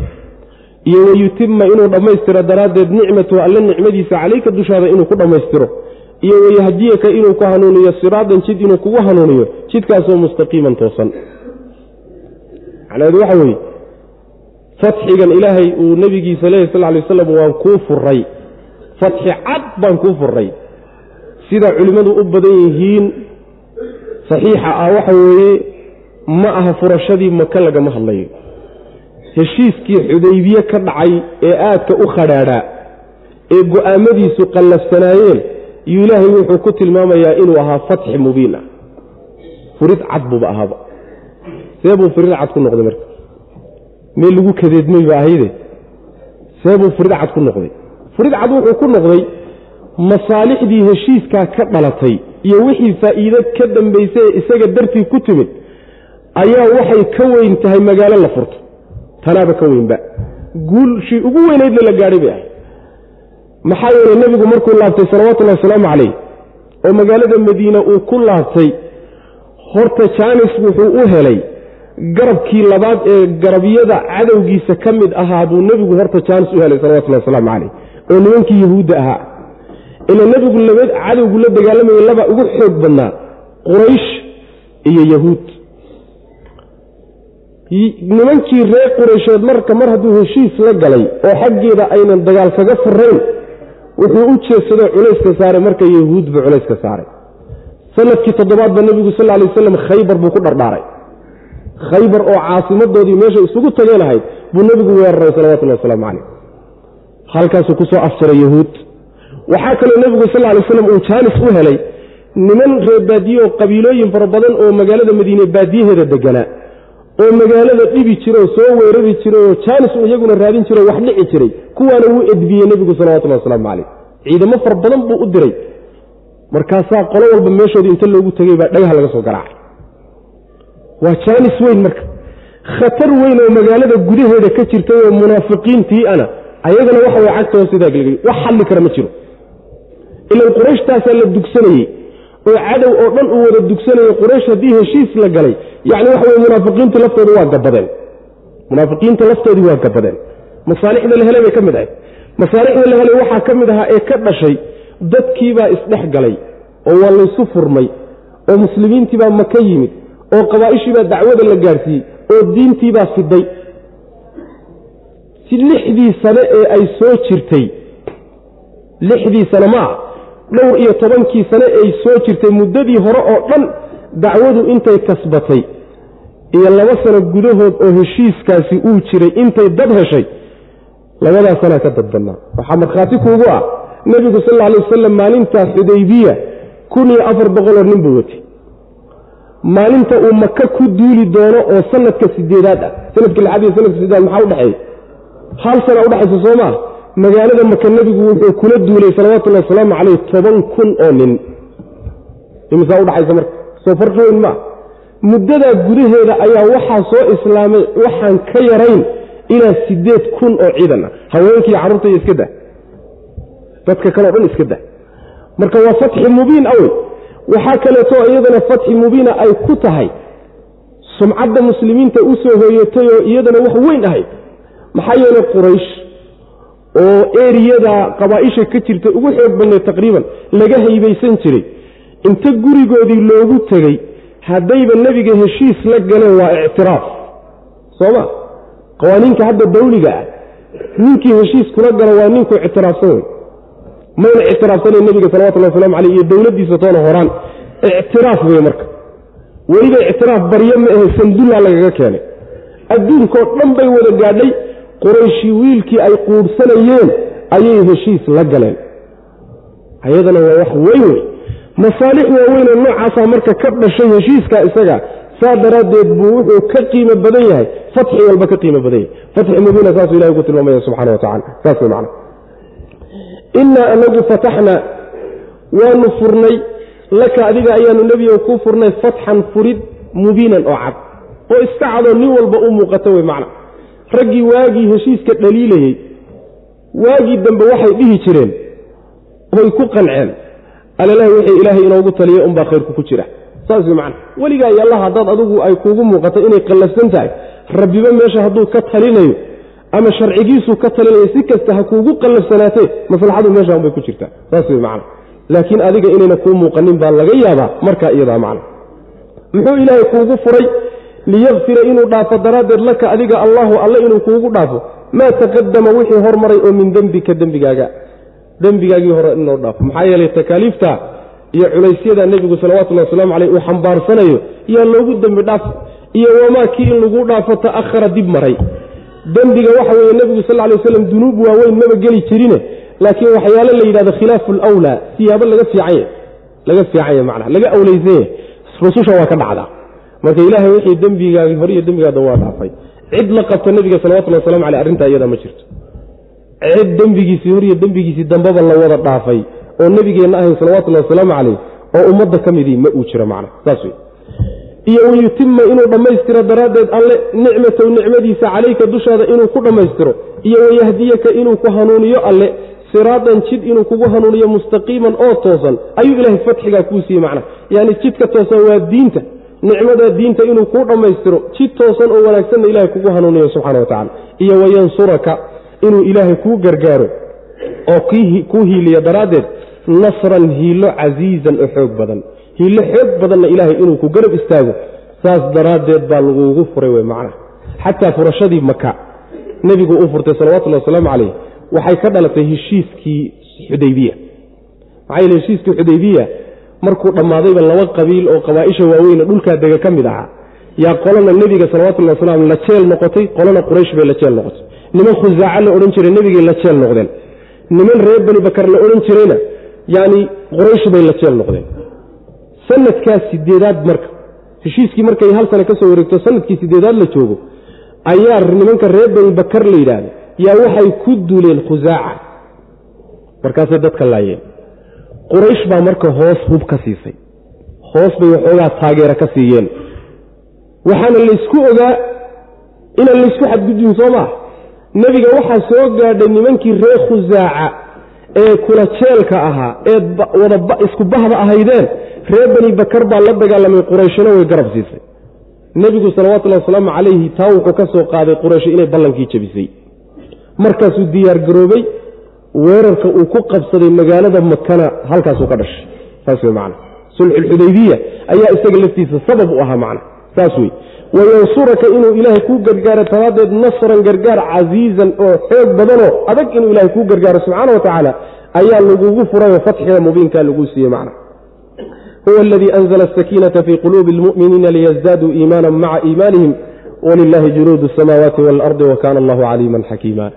Iyo wayutima inuu dhammaystiro daraaddeed nicmatuhu alle nicmadiisa calayka dushaada inuu ku dhammaystiro. Iyo wayahdiyaka inuu ku hanuuniyo siraadan jid inuu kugu hanuuniyo jidkaasoo mustaqiiman toosan macnaheedu waxa weeye fatxigan ilaahay uu nebigiisa leeyahy sal lay waslam waan kuu furay fatxi cad baan kuu furay sida culimmadu u badan yihiin saxiixa ah waxa weeye ma aha furashadii maka lagama hadlayo. Heshiiskii xudaybiye ka dhacay ee aadka u khadhaadhaa ee go'aamadiisu qallafsanaayeen iyuu ilaahay wuxuu ku tilmaamayaa inuu ahaa fatxi mubiin ah. Furid cad buuba ahaaba see buu furid cad ku noqday marka. Meel lagu kadeedmay ba ahayde. See buu furid cad ku noqday. Furid cad wuxuu ku noqday masaalixdii heshiiskaa ka dhalatay iyo wixii faa'iido ka dambaysay ee isaga dartii ku timid ayaa waxay ka weyn tahay magaalo la furto. Tanaaba ka weynba. Guulshii ugu weynaydna la gaadhay bay ahay. Maxaa yeelay nebigu markuu laabtay salawatullahi wasalaamu calayh oo magaalada madiine uu ku laabtay horta jaanis wuxuu u helay garabkii labaad ee garabyada cadowgiisa ka mid ahaa buu nebigu horta jaanis u helay salawatullahi wasalaamu calayh oo nimankii yahuudda ahaa. Ila nebigu cadowgu la dagaalamayay laba ugu xoog badnaa quraysh iyo yahuud. Nimankii reer quraysheed marka mar hadduu heshiis la galay oo xaggeeda aynan dagaal kaga furayn wuxuu u jeedsadoo culayska saaray marka yahuud buu culayska saaray. Sanadkii toddobaadba nebigu sal lay waslam khaybar buu ku dhardhaaray khaybar oo caasimadoodii meesha isugu tageen ahayd buu nebigu weeraray salawatullahi wasalaamu calayh. Halkaasuu ku soo yahuud. Waxaa kaloo nebigu sal lay slam uu jaanis u helay niman reer baadiye oo qabiilooyin fara badan oo magaalada madiine baadiyaheeda deganaa oo magaalada dhibi jira oo soo weerari jiray oo jaanis iyaguna raadin jiro wax dhici jiray kuwaana wuu edbiyey nebigu salawatullahi wasalaamu calayh. Ciidamo far badan buu u diray. Markaasaa qolo walba meeshoodii inta loogu tegey baa dhagaha laga soo garaacay waa jaanis weyn marka. Khatar weyn oo magaalada gudaheeda ka jirtay oo munaafiqiintii ana ayagana waxa way cagta hoostidaa gelgay wax xalli kara ma jiro. Ilan quraysh-taasaa la dugsanayey oo cadow oo dhan uu wada dugsanayo quraysh haddii heshiis la galay yacni waxa weye munaafiqiinta laftooda waa gabadeen. Munaafiqiinta laftoodii waa gabadeen. Masaalixda la helay bay ka mid ahay masaalixda la helay waxaa ka mid ahaa ee ka dhashay dadkiibaa isdhex galay oo waa laysu furmay oo muslimiintiibaa maka yimid oo qabaa'ishiibaa dacwada la gaadhsiiyey oo diintiibaa fiday si lixdii sane ee ay soo jirtay lixdii sane maa dhowr iyo tobankii sane ay soo jirtay muddadii hore oo dhan dacwadu intay kasbatay iyo laba sano gudahood oo heshiiskaasi uu jiray intay dad heshay labadaa sanaa ka dad badnaa waxaa markhaati kuugu ah nebigu sal alla alay wasalam maalintaa xudaybiya kun iyo afar boqoloo nin buu watay maalinta uu maka ku duuli doono oo sanadka sideedaad ah sanadka lixaad iyo sanadka sideedaad maxaa udhexeeya hal sana udhexaysa soo maa magaalada maka nebigu wuxuu kula duulay salawatullahi wasalaamu caleyh toban kun oo nin. Imisaa udhaxaysa marka? Soo farqi weyn maa muddadaa gudaheeda ayaa waxaa soo islaamay waxaan ka yarayn ilaa sideed kun oo ciidan ah. Haweenkii carruurta iyo iska da dadka kaleo dhan iska marka waa fatxi mubiin awey waxaa kaleeto iyadana fatxi mubiina ay ku tahay. Sumcadda muslimiinta u soo hooyatay oo iyadana wax weyn ahayd maxaa yeelay quraysh oo eriyada qabaaisha ka jirta ugu xoog badneed taqriiban laga haybaysan jiray. Inta gurigoodii loogu tegey haddayba nebiga heshiis la galeen waa ictiraaf. Sooma? Qawaaniinka hadda dawliga ah. Ninkii heshiis kula galo waa ninku ictiraafsan. wey mayna ictiraafsanayn nebiga salawatullah waslamu caleyh iyo dowladdiisa toona horaan. Ictiraaf wey marka. Weliba ictiraaf baryo ma ahe sandullaa lagaga keenay. Adduunkoo dhan bay wada gaadhay qurayshi wiilkii ay quudhsanayeen ayay heshiis la galeen. Ayadana waa wax weyn wey masaalix waaweynoo noocaasaa marka ka dhashay heshiiska isaga saa daraaddeed buu wuxuu ka qiimo badan yahay. Fatxi walba ka qiimo badan yahay. Fatxi mubiina saasuu ilahi ku tilmaamaya subxana wa tacala saas wey macana innaa anagu fataxna waanu furnay laka adiga ayaanu nebiga kuu furnay fatxan furid mubiinan oo cad. Oo iska cadoo nin walba u muuqato wey macna. Raggii waagii heshiiska dhaliilayey waagii dambe waxay dhihi jireen oy ku qanceen. Alalahi wixii ilaahay inoogu taliyay unbaa khayrku ku jira. Saas wey macna. Weligaa iyo allah haddaad adigu ay kuugu muuqato inay qallafsan tahay rabbiba meesha hadduu ka talinayo ama sharcigiisuu ka talinayo si kasta ha kuugu qallafsanaatee maslaxadu meesha unbay ku jirtaa. Saas wey macna. Laakiin adiga inayna kuu muuqanin baa laga yaabaa markaa iyadaa macna. Muxuu ilaahay kuugu furay? Liyakfira inuu dhaafo daraaddeed laka adiga allahu alle inuu kuugu dhaafo. Maa taqadama wixii hormaray oo min dembika dembigaaga. Dembigaagii hore inoo dhaafo. Maxaa yeelay takaaliifta iyo culaysyada nebigu salawatullahi wasalaamu caleyh uu xambaarsanayo yaa loogu dembi dhaaf. Iyo wamaa kii in lagu dhaafo ta'ahara dib maray dembiga waxa weeye nebigu sal lay waslam dunuub waaweyn maba geli jirine laakiin waxyaalo la yidhahdo khilaafu alwlaa siyaabo laga fiicanya laga fiicanya macnaha laga awlaysanya rususha waa ka dhacdaa. Marka ilaahay wixii dembigaagii hore iyo dembigaada waa dhaafay. Cid la qabto nebiga salawatullahi waslamu caleyh arrintaa iyada ma jirto. Cid dembigiisii hor iyo dembigiisii dambeba la wada dhaafay oo nebigeenna ahayn salawatullahi wasalaamu caleyh oo ummadda ka midii ma uu jiro macna saas wey iyo wayutima inuu dhammaystiro daraaddeed alle nicmatow nicmadiisa calayka dushaada inuu ku dhammaystiro iyo wayahdiyaka inuu ku hanuuniyo alle siraadan jid inuu kugu hanuuniyo mustaqiiman oo toosan ayuu ilaahay fatxigaa kuu siiyey macna yacni jidka toosan waa diinta nicmada diinta inuu kuu dhammaystiro jid toosan oo wanaagsanna ilahay kugu hanuuniyo subxana wa tacala iyo wayansuraka inuu ilaahay kuu gargaaro oo kuu hiiliyo daraaddeed nasran hiilo casiizan oo xoog badan hiilo xoog badanna ilaahay inuu ku garab istaago saas daraaddeed baa lagugu furay wey macnaha. Xataa furashadii maka nebigu u furtay salawatullahi wasalaamu calayh waxay ka dhalatay heshiiskii xudaybiya. Maxaa yeele heshiiskii xudaybiya markuu dhammaadayba laba qabiil oo qabaaisha waaweyne dhulkaa dega ka mid ahaa yaa qolana nebiga salawatullahi wasalam la jeel noqotay qolana quraysh bay la jeel noqotay. Niman khusaaca la odhan jiray nebigay la jeel noqdeen. Niman reer bani bakar la odhan jirayna yacni quraysh bay la jeel noqdeen sanadkaas sideedaad marka heshiiskii markay hal sane ka soo wareegto sannadkii sideedaad la joogo ayaa nimanka reer bani bakar la yidhaahda yaa waxay ku duuleen khusaaca. Markaasay dadka laayeen. Quraysh baa marka hoos hub ka siisay. Hoos bay waxoogaa taageera ka siiyeen. Waxaana laysku ogaa inaan laysku xadgudbin soo maah nebiga waxaa soo gaadhay nimankii reer khusaaca ee kula jeelka ahaa ee isku bahda ahaydeen reer bani bakar baa la dagaalamay qurayshina way garab siisay. Nebigu salawatullahi wasalaamu calayhi taa wuxuu ka soo qaaday quraysh inay ballankii jabisay. Markaasuu diyaargaroobay weerarka uu ku qabsaday magaalada makana halkaasuu ka dhashay. Saas wey macana sulxulxudaybiya ayaa isaga laftiisa sabab u ahaa macna saas wey wayansuraka inuu ilaahay kuu gargaaro daraaddeed nasran gargaar casiizan oo xoog badanoo adag inuu ilaahay kuu gargaaro subxaana wa tacaala ayaa lagugu furayoo fatxiga mubiinkaa laguu siiyey macna. Huwa aladii anzla asakiinata fii quluubi almu'miniina liyasdaaduu iimaana maca iimaanihim wlilahi junuudu asamaawaati waalardi wa kaana allahu caliiman xakiima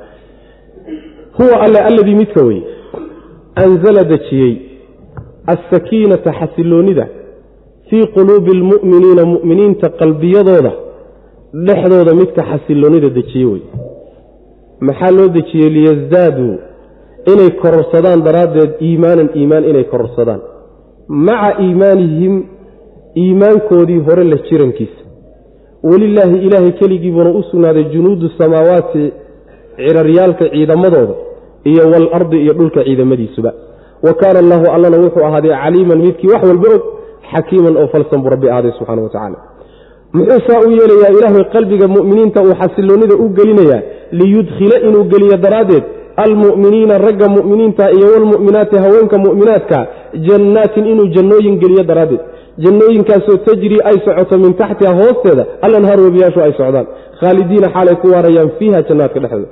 huwa alle alladii midka wey anzala dejiyey alsakiinata xasiloonida fii quluubi almu'miniina mu'miniinta qalbiyadooda dhexdooda midka xasiloonida dejiye wey maxaa loo dejiyey liyasdaaduu inay kororsadaan daraaddeed iimaanan iimaan inay kororsadaan. Maca iimaanihim iimaankoodii hore la jirankiisa. Welilaahi ilaahay keligiibuuna u sugnaaday junuudu samaawaati ciraryaalka ciidamadooda iyo waalardi iyo dhulka ciidamadiisuba. Wa kaana allahu allana wuxuu ahaaday caliiman midkii wax walba og xakiiman oo falsan buu rabbi ahaaday subxana wa tacaala. Muxuu saa u yeelayaa ilaahay qalbiga mu'miniinta uu xasiloonnida u gelinayaa liyudkhila inuu geliyo daraaddeed almu'miniina ragga mu'miniinta iyo walmu'minaati haweenka mu'minaadka jannaatin inuu jannooyin geliyo daraaddeed. Jannooyinkaasoo tajrii ay socoto min taxtiha hoosteeda alanhaar webiyaashu ay socdaan. Khaalidiina xaalay ku waarayaan fiiha jannaadka dhexdooda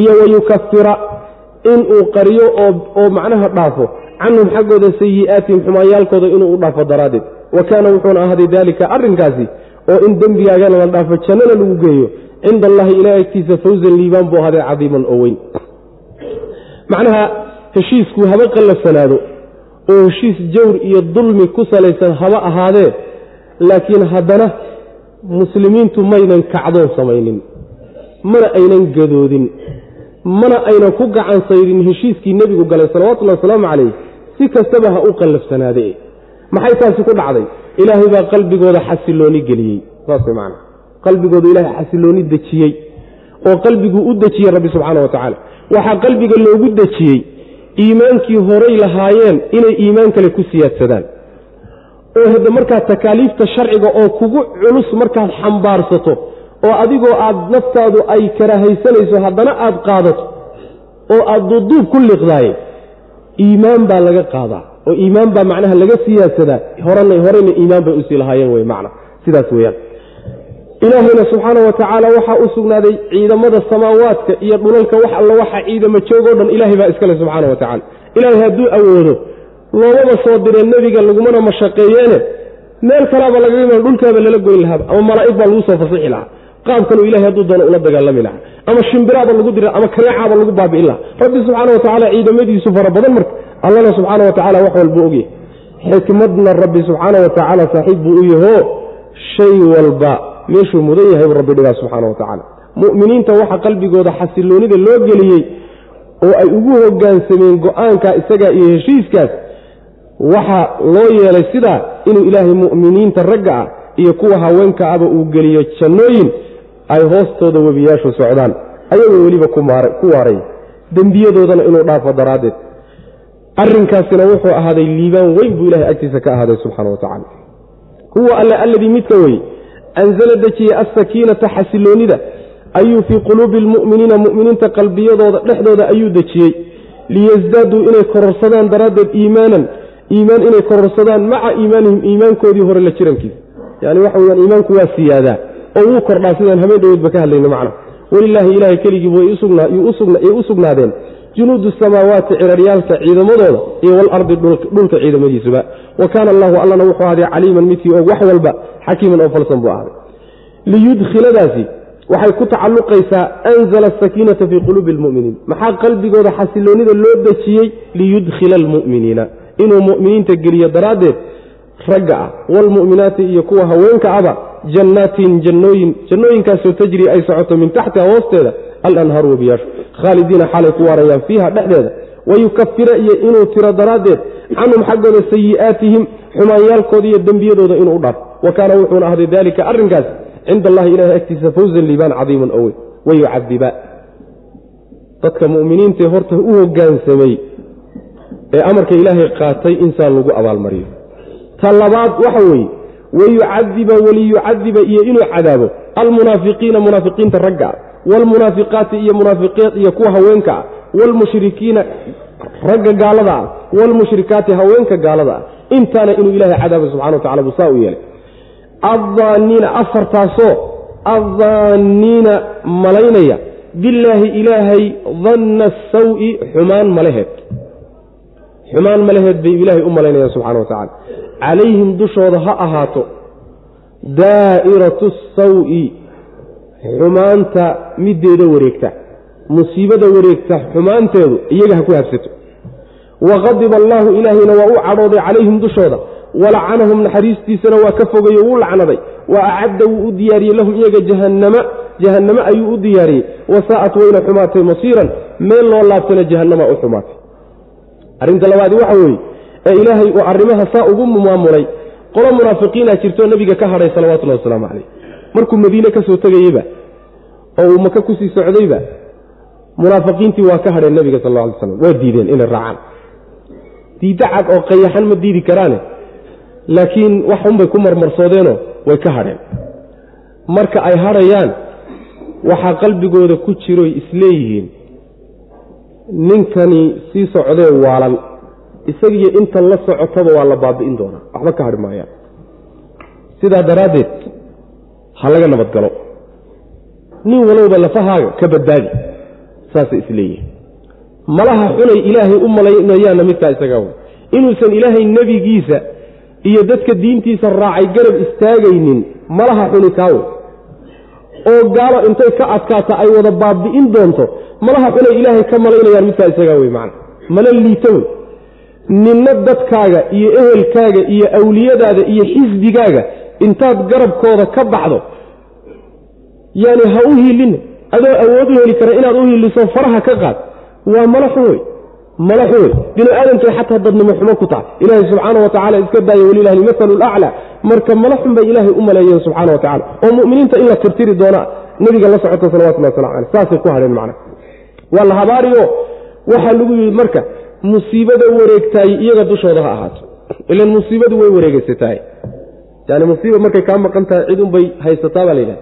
iyo wayukafira inuu qariyo oo macnaha dhaafo canhum xaggooda sayi'aatihim xumaanyaalkooda inuu u dhaafo daraaddeed. Wa kaana wuxuuna ahaaday daalika arrinkaasi oo in dembigaagana la dhaafo jannana lagu geeyo cinda allahi ilaa agtiisa fawsan liibaan buu ahaaday cadiiman oo weyn. Macnaha heshiisku haba qallafsanaado oo heshiis jawr iyo dulmi ku salaysan haba ahaadee laakiin haddana muslimiintu maynan kacdoon samaynin mana aynan gadoodin mana aynan ku gacan sayrin heshiiskii nebigu galay salawatullahi wasalaamu calayh si kastaba ha u qallafsanaade maxay taasi ku dhacday? Ilaahay baa qalbigooda xasilooni geliyey saas way macana qalbigooda ilaahay xasilooni dejiyey oo qalbiguu u dejiyey rabbi subxaana wa tacaala. Waxaa qalbiga loogu dejiyey iimaankii horay lahaayeen inay iimaan kale ku siyaadsadaan oo hadda markaad takaaliifta sharciga oo kugu culus markaad xambaarsato oo adigoo aad naftaadu ay karaahaysanayso haddana aad qaadato oo aad duuduub ku liqdaaye iimaan baa laga qaadaa oo iimaan baa macnaha laga siyaadsadaa horena iimaan bay u sii lahaayeen wey macna sidaas weeyaan. Ilaahayna subxaana wa tacaala waxaa u sugnaaday ciidamada samaawaadka iyo dhulalka wax alla waxa ciidamo joogoo dhan ilaahay baa iskale subxaana wa tacala ilaahay hadduu awoodo loomama soo direen nebiga lagumana mashaqeeyeene meel kalaaba lagaga imaan dhulkaaba lala goyn lahaaba ama malaa'ig baa lagu soo fasixi lahaa qaabkanuu ilahay hadduu doono ula dagaalami lahaa. Ama shimbiraaba lagu dira ama kaneecaaba lagu baabi'in lahaa. Rabbi subxaana wa tacaala ciidamadiisu fara badan marka allana subxaana wa tacala wax walbuu ogyahay xikmadna rabbi subxaana wa tacaala saaxiib buu u yaho shay walba meeshuu mudan yahay buu rabbi dhigaa subxaana wa mu'miniinta waxa qalbigooda xasiloonida loo geliyey oo ay ugu hoggaansameen go'aanka isagaa iyo heshiiskaas waxaa loo yeelay sidaa inuu ilaahay mu'miniinta ragga ah iyo kuwa haweenka aba uu geliyo jannooyin ay hoostooda webiyaashu socdaan ayagoo weliba ku waaray dembiyadoodana inuu dhaafo daraaddeed. Arrinkaasina wuxuu ahaaday liibaan weyn buu ilahay agtiisa ka ahaaday subxana wa tacala huwa alle alladii midka weye anzala dejiyey alsakiinata xasiloonida ayuu fii quluubi almu'miniina mu'miniinta qalbiyadooda dhexdooda ayuu dejiyey liyasdaaduu inay kororsadaan daraaddeed iimaanan iimaan inay kororsadaan maca iimaanihim iimaankoodii hore la jirankiisa. Yani waxa weyaan iimaanku waa siyaadaa oo wuu kordhaa sidaan habeen dhaweydba ka hadlayno macna welilaahi ilaahay keligii way u sugnaadeen. Junuudu samaawaati ciraryaalka ciidamadooda iyo walardi dhulka ciidamadiisuba. Wa kaana allahu allana wuxuu ahday caliiman midkii og wax walba xakiiman oo falsan buu ahday. Liyudkhiladaasi waxay ku tacalluqaysaa anzala asakiinata fii quluubi almu'miniin. Maxaa qalbigooda xasiloonnida loo dejiyey? Liyudkhila almu'miniina. Inuu mu'miniinta geliyo daraaddeed ragga ah waalmu'minaati iyo kuwa haweenka aba jannaatin jannooyin jannooyinkaasoo tajri ay socoto min taxtiha hoosteeda alanhaaru webiyaashu khaalidiina xaalay ku waarayaan fiiha dhexdeeda. Wayukafira iyo inuu tiro daraaddeed canhum xaggooda sayi'aatihim xumaanyaalkooda iyo dembiyadooda inuu u dhaafo wa kaana wuxuuna ahday daalika arrinkaas cinda allahi ilahay agtiisa fawzan liibaan cadiiman oweyn wayucadiba dadka mu'miniintaee horta u hoggaansamay ee amarka ilaahay qaatay insaan lagu abaalmariyo ta labaad waxa weeye wayucadiba waliyucadiba iyo inuu cadaabo. Almunaafiqiina munaafiqiinta ragga ah waalmunaafiqaati iyo munaafiqiin iyo kuwa haweenka ah waalmushrikiina ragga gaalada ah waalmushrikaati haweenka gaalada ah. Intaana inuu ilaahay cadaabo subxana wa tacala buu saa u yeelay. Addaaniina afartaasoo addaaniina malaynaya billaahi ilaahay danna sawi xumaan malaheed xumaan malaheed bay ilaahay u malaynayaan subxana wa tacala calayhim dushooda ha ahaato. Daa'iratu sawi xumaanta middeeda wareegta. Musiibada wareegta xumaanteedu iyaga ha ku habsato waqadiba allaahu ilaahayna waa u cadhooday calayhim dushooda. Walacanahum naxariistiisana waa ka fogayo wuu lacnaday wa acadda wuu u diyaariyey lahum iyaga jahannama. Jahanname ayuu u diyaariyey. Wasaa'at wayna xumaatay masiiran. Meel loo laabtana jahannama u xumaatay. Arrinta labaadi waxa weeye ee ilaahay uu arrimaha saa ugu maamulay qolo munaafiqiina jirtoo nebiga ka hadhay salawatullahi wasalaamu calayh. Markuu madiine ka soo tegayeyba oo uu maka ku sii socdayba munaafiqiintii waa ka hadheen nebiga sal alay slam waa diideen inay raacaan. Diidda cad oo qayaxan ma diidi karaane laakiin wax unbay ku marmarsoodeenoo way ka hadheen. Marka ay hadhayaan waxaa qalbigooda ku jiroy isleeyihiin ninkani sii socdee waalan isagiyo intan la socotaba waa la baabi'in doonaa. Waxba ka hadhi maayaan sidaa daraaddeed ha laga nabadgalo. Nin walowba lafahaaga ka badbaadi. Saasay isleeyihin malaha xunay ilaahay u malaynayaanna midkaa isagaa wey inuusan ilaahay nebigiisa iyo dadka diintiisa raacay garab istaagaynin malaha xuni kaawe oo gaalo intay ka adkaata ay wada baabi'in doonto malaha xunay ilaahay ka malaynayaan midkaa isagaa wey macana mala liito wey ninna dadkaaga iyo ehelkaaga iyo awliyadaada iyo xisbigaaga intaad garabkooda ka baxdo yaani ha u hiilina adoo awood u heli kara inaad u hiiliso faraha ka qaad. Waa xun wey xun wey binu aadamkay xataa dadnimo xumo ku tahay ilaahay subxaana wa iska daaya walilahi almasalu laclaa marka xun bay ilaahay u maleeyeen subxana wa oo mu'miniinta in la tirtiri doona nabiga la socota salawatullahi waslamu caleyh saasay ku hadheen macna. Waa la habaariyo. Waxaa lagu yidhi marka musiibada wareegtaay iyaga dushooda ha ahaato. Ilan musiibadu way wareegeysatahay yani musiiba markay kaa maqan tahay cid unbay haysataa baa layidhaha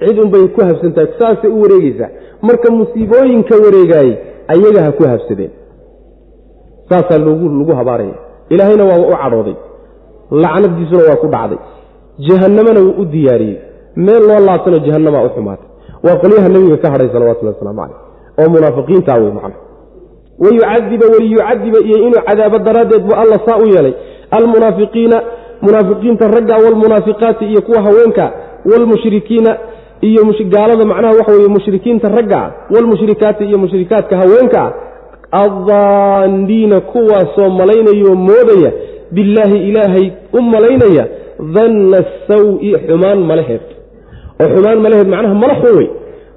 cid unbay ku habsantahay saasay u wareegeysaa marka musiibooyinka wareegaayey ayaga ha ku habsadeen. Saasaa lagu habaaraya. Ilaahayna waaba u cadhooday. Lacnadiisuna waa ku dhacday. Jahannamana wuu u diyaariyey. Meel loo laabtano jahannamaa u xumaatay. Waa qolyaha nebiga ka hadhay salawatullahi waslamu caleyh oo munaafiqiinta wey macna wayucadiba waliyucadiba iyo inuu cadaabo daraaddeed buu alla saa u yeelay almunaafiqiina munaafiqiinta ragga walmunaafiqaati iyo kuwa haweenka walmushrikiina iyo gaalada macnaha waxa weye mushrikiinta ragga walmushrikaati iyo mushrikaadka haweenka addaandiina kuwaasoo malaynayoo moodaya billaahi ilaahay u malaynaya danna sawi xumaan malaheed oo xumaan malaheed macnaha mala xun wey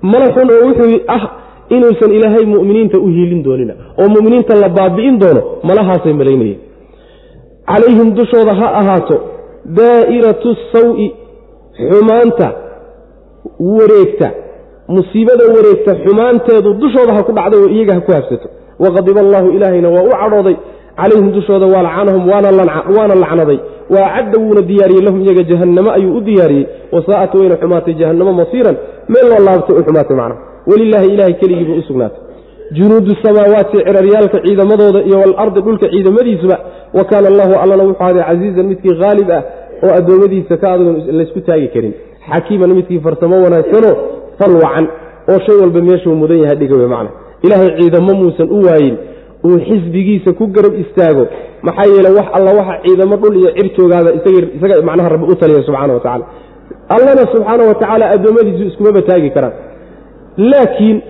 mala xun oo wuxuu ah inuusan ilaahay mu'miniinta u hiilin doonina oo mu'miniinta la baabi'in doono malahaasay malaynayeen calayhim dushooda ha ahaato daa'iratu sawi xumaanta wareegta musiibada wareegta xumaanteedu dushooda ha ku dhacday oo iyaga ha ku habsato waqadiba allaahu ilaahayna waa u cadhooday. Calayhim dushooda waa lacanahum waana lacnaday. Wa acadda wuuna diyaariyey lahum iyaga jahannamo ayuu u diyaariyey. Wasaa'at wayna xumaatay jahannamo masiiran meel loo laabtay u xumaatay macna welilaahi ilahay keligiiba u sugnaatay. Junuudu samaawaati ciraryaalka ciidamadooda iyo walardi dhulka ciidamadiisuba wa kaana allahu allana wuxuu aday casiizan midkii haalib ah oo addoommadiisa ka adugan laysku taagi karin. Xakiiman midkii farsamo wanaagsanoo falwacan oo shay walba meeshuu mudan yahay dhiga wey macna ilaahay ciidamo muusan u waayin uu xisbigiisa ku garab istaago. Maxaa yeele wax alla waxa ciidamo dhul iyo cirtoogaaba isaga macnaha rabbi u taliya subxana wa tacala allana subxaana wa tacaala addoommadiisu iskumaba taagi karaan laakiin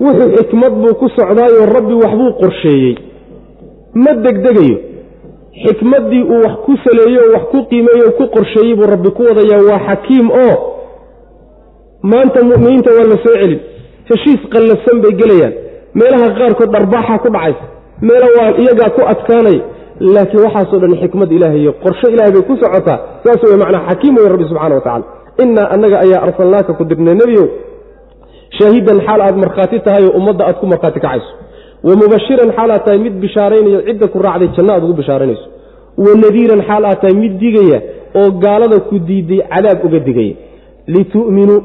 wuxuu xikmad buu ku socdaayoo rabbi waxbuu qorsheeyey. Ma degdegayo. Xikmaddii uu wax ku saleeyo oo wax ku qiimeeyo ku qorsheeyey buu rabbi ku wadayaa waa xakiim oo maanta mu'miniinta waa la soo celin. Heshiis qallafsan bay gelayaan. Meelaha qaarkood dharbaaxa ku dhacaysa. Meelo waa iyagaa ku adkaanaya laakiin waxaasoo dhan xikmad ilaahay iyo qorshe ilahay bay ku socotaa. Saas wey macnaa xakiim wey rabbi subxana wa tacala innaa annaga ayaa arsalnaaka ku dirnay nebiyow shaahidan xaal aad markhaati tahay oo ummadda aad ku markhaati kacayso. Wa mubashiran xaal aad tahay mid bishaaraynayo cidda ku raacday janno aad ugu bishaaraynayso wa nadiiran xaal aad tahay mid digaya oo gaalada ku diiday cadaab uga digaya. Litu'minuu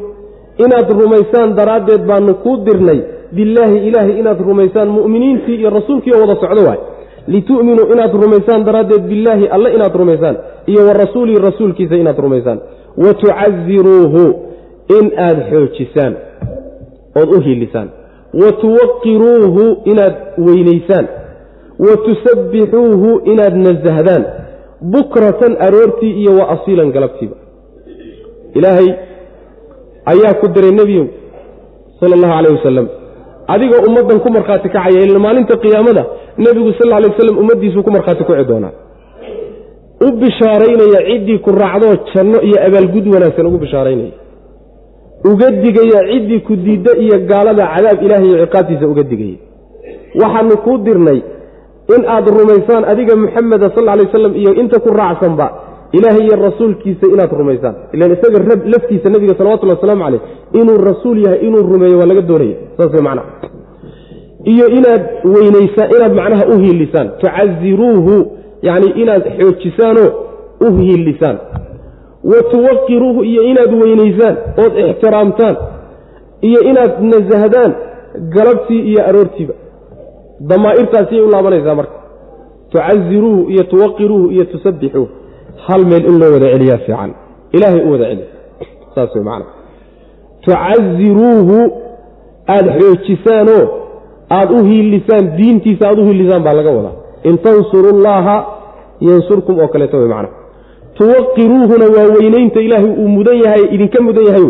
inaad rumaysaan daraaddeed baanu kuu dirnay. Billaahi ilaahay inaad rumaysaan mu'miniintii iyo rasuulkii oo wada socdo waay. Litu'minuu inaad rumaysaan daraaddeed billaahi alle inaad rumaysaan iyo wa rasuulihi rasuulkiisa inaad rumaysaan. Wa tucaziruuhu in aad xoojisaan ood u hiilisaan. Wa tuwaqiruuhu inaad weynaysaan. Wa tusabbixuuhu inaad nasahdaan bukratan aroortii iyo wa asiilan galabtiiba. Ilaahay ayaa ku diray nebiyow sala allahu calayh wasalam adigoo ummaddan ku markhaati kacaya ila maalinta qiyaamada nebigu sal alay waslam ummaddiisuu ku markhaati kuci doonaa u bishaaraynaya ciddii ku raacdoo janno iyo abaalgud wanaagsan ugu bishaaraynaya uga digaya ciddii ku diidda iyo gaalada cadaab ilaahay iyo ciqaabtiisa uga digaya. Waxaanu kuu dirnay in aad rumaysaan adiga muxameda sal alay waslam iyo inta ku raacsanba ilaahay iyo rasuulkiisa inaad rumaysaan. Ilan isaga laftiisa nebiga salawatullhi wasalaamu caleyh inuu rasuul yahay inuu rumeeyo waa laga doonaya saas way macnaha. Iyo inaad weynaysaan inaad macnaha u hiilisaan. Tucaziruuhu yacni inaad xoojisaanoo u hiilisaan wa tuwaqiruuhu iyo inaad weynaysaan ood ixtiraamtaan iyo inaad nasahdaan galabtii iyo aroortiiba damaa'irtaasiyay u laabanaysaa marka tucaziruuhu iyo tuwaqiruuhu iyo tusabbixuuh hal meel in loo wada celiyaa fiican ilaahay u wada celi saas way macana tucaziruuhu aada xoojisaanoo aada u hiilisaan diintiisa aada u hiilisaan baa laga wadaa in tansuru llaha yansurkum oo kaleeto way macana tuwaqiruuhuna waa weynaynta ilaahay uu mudan yahay idinka mudan yahay.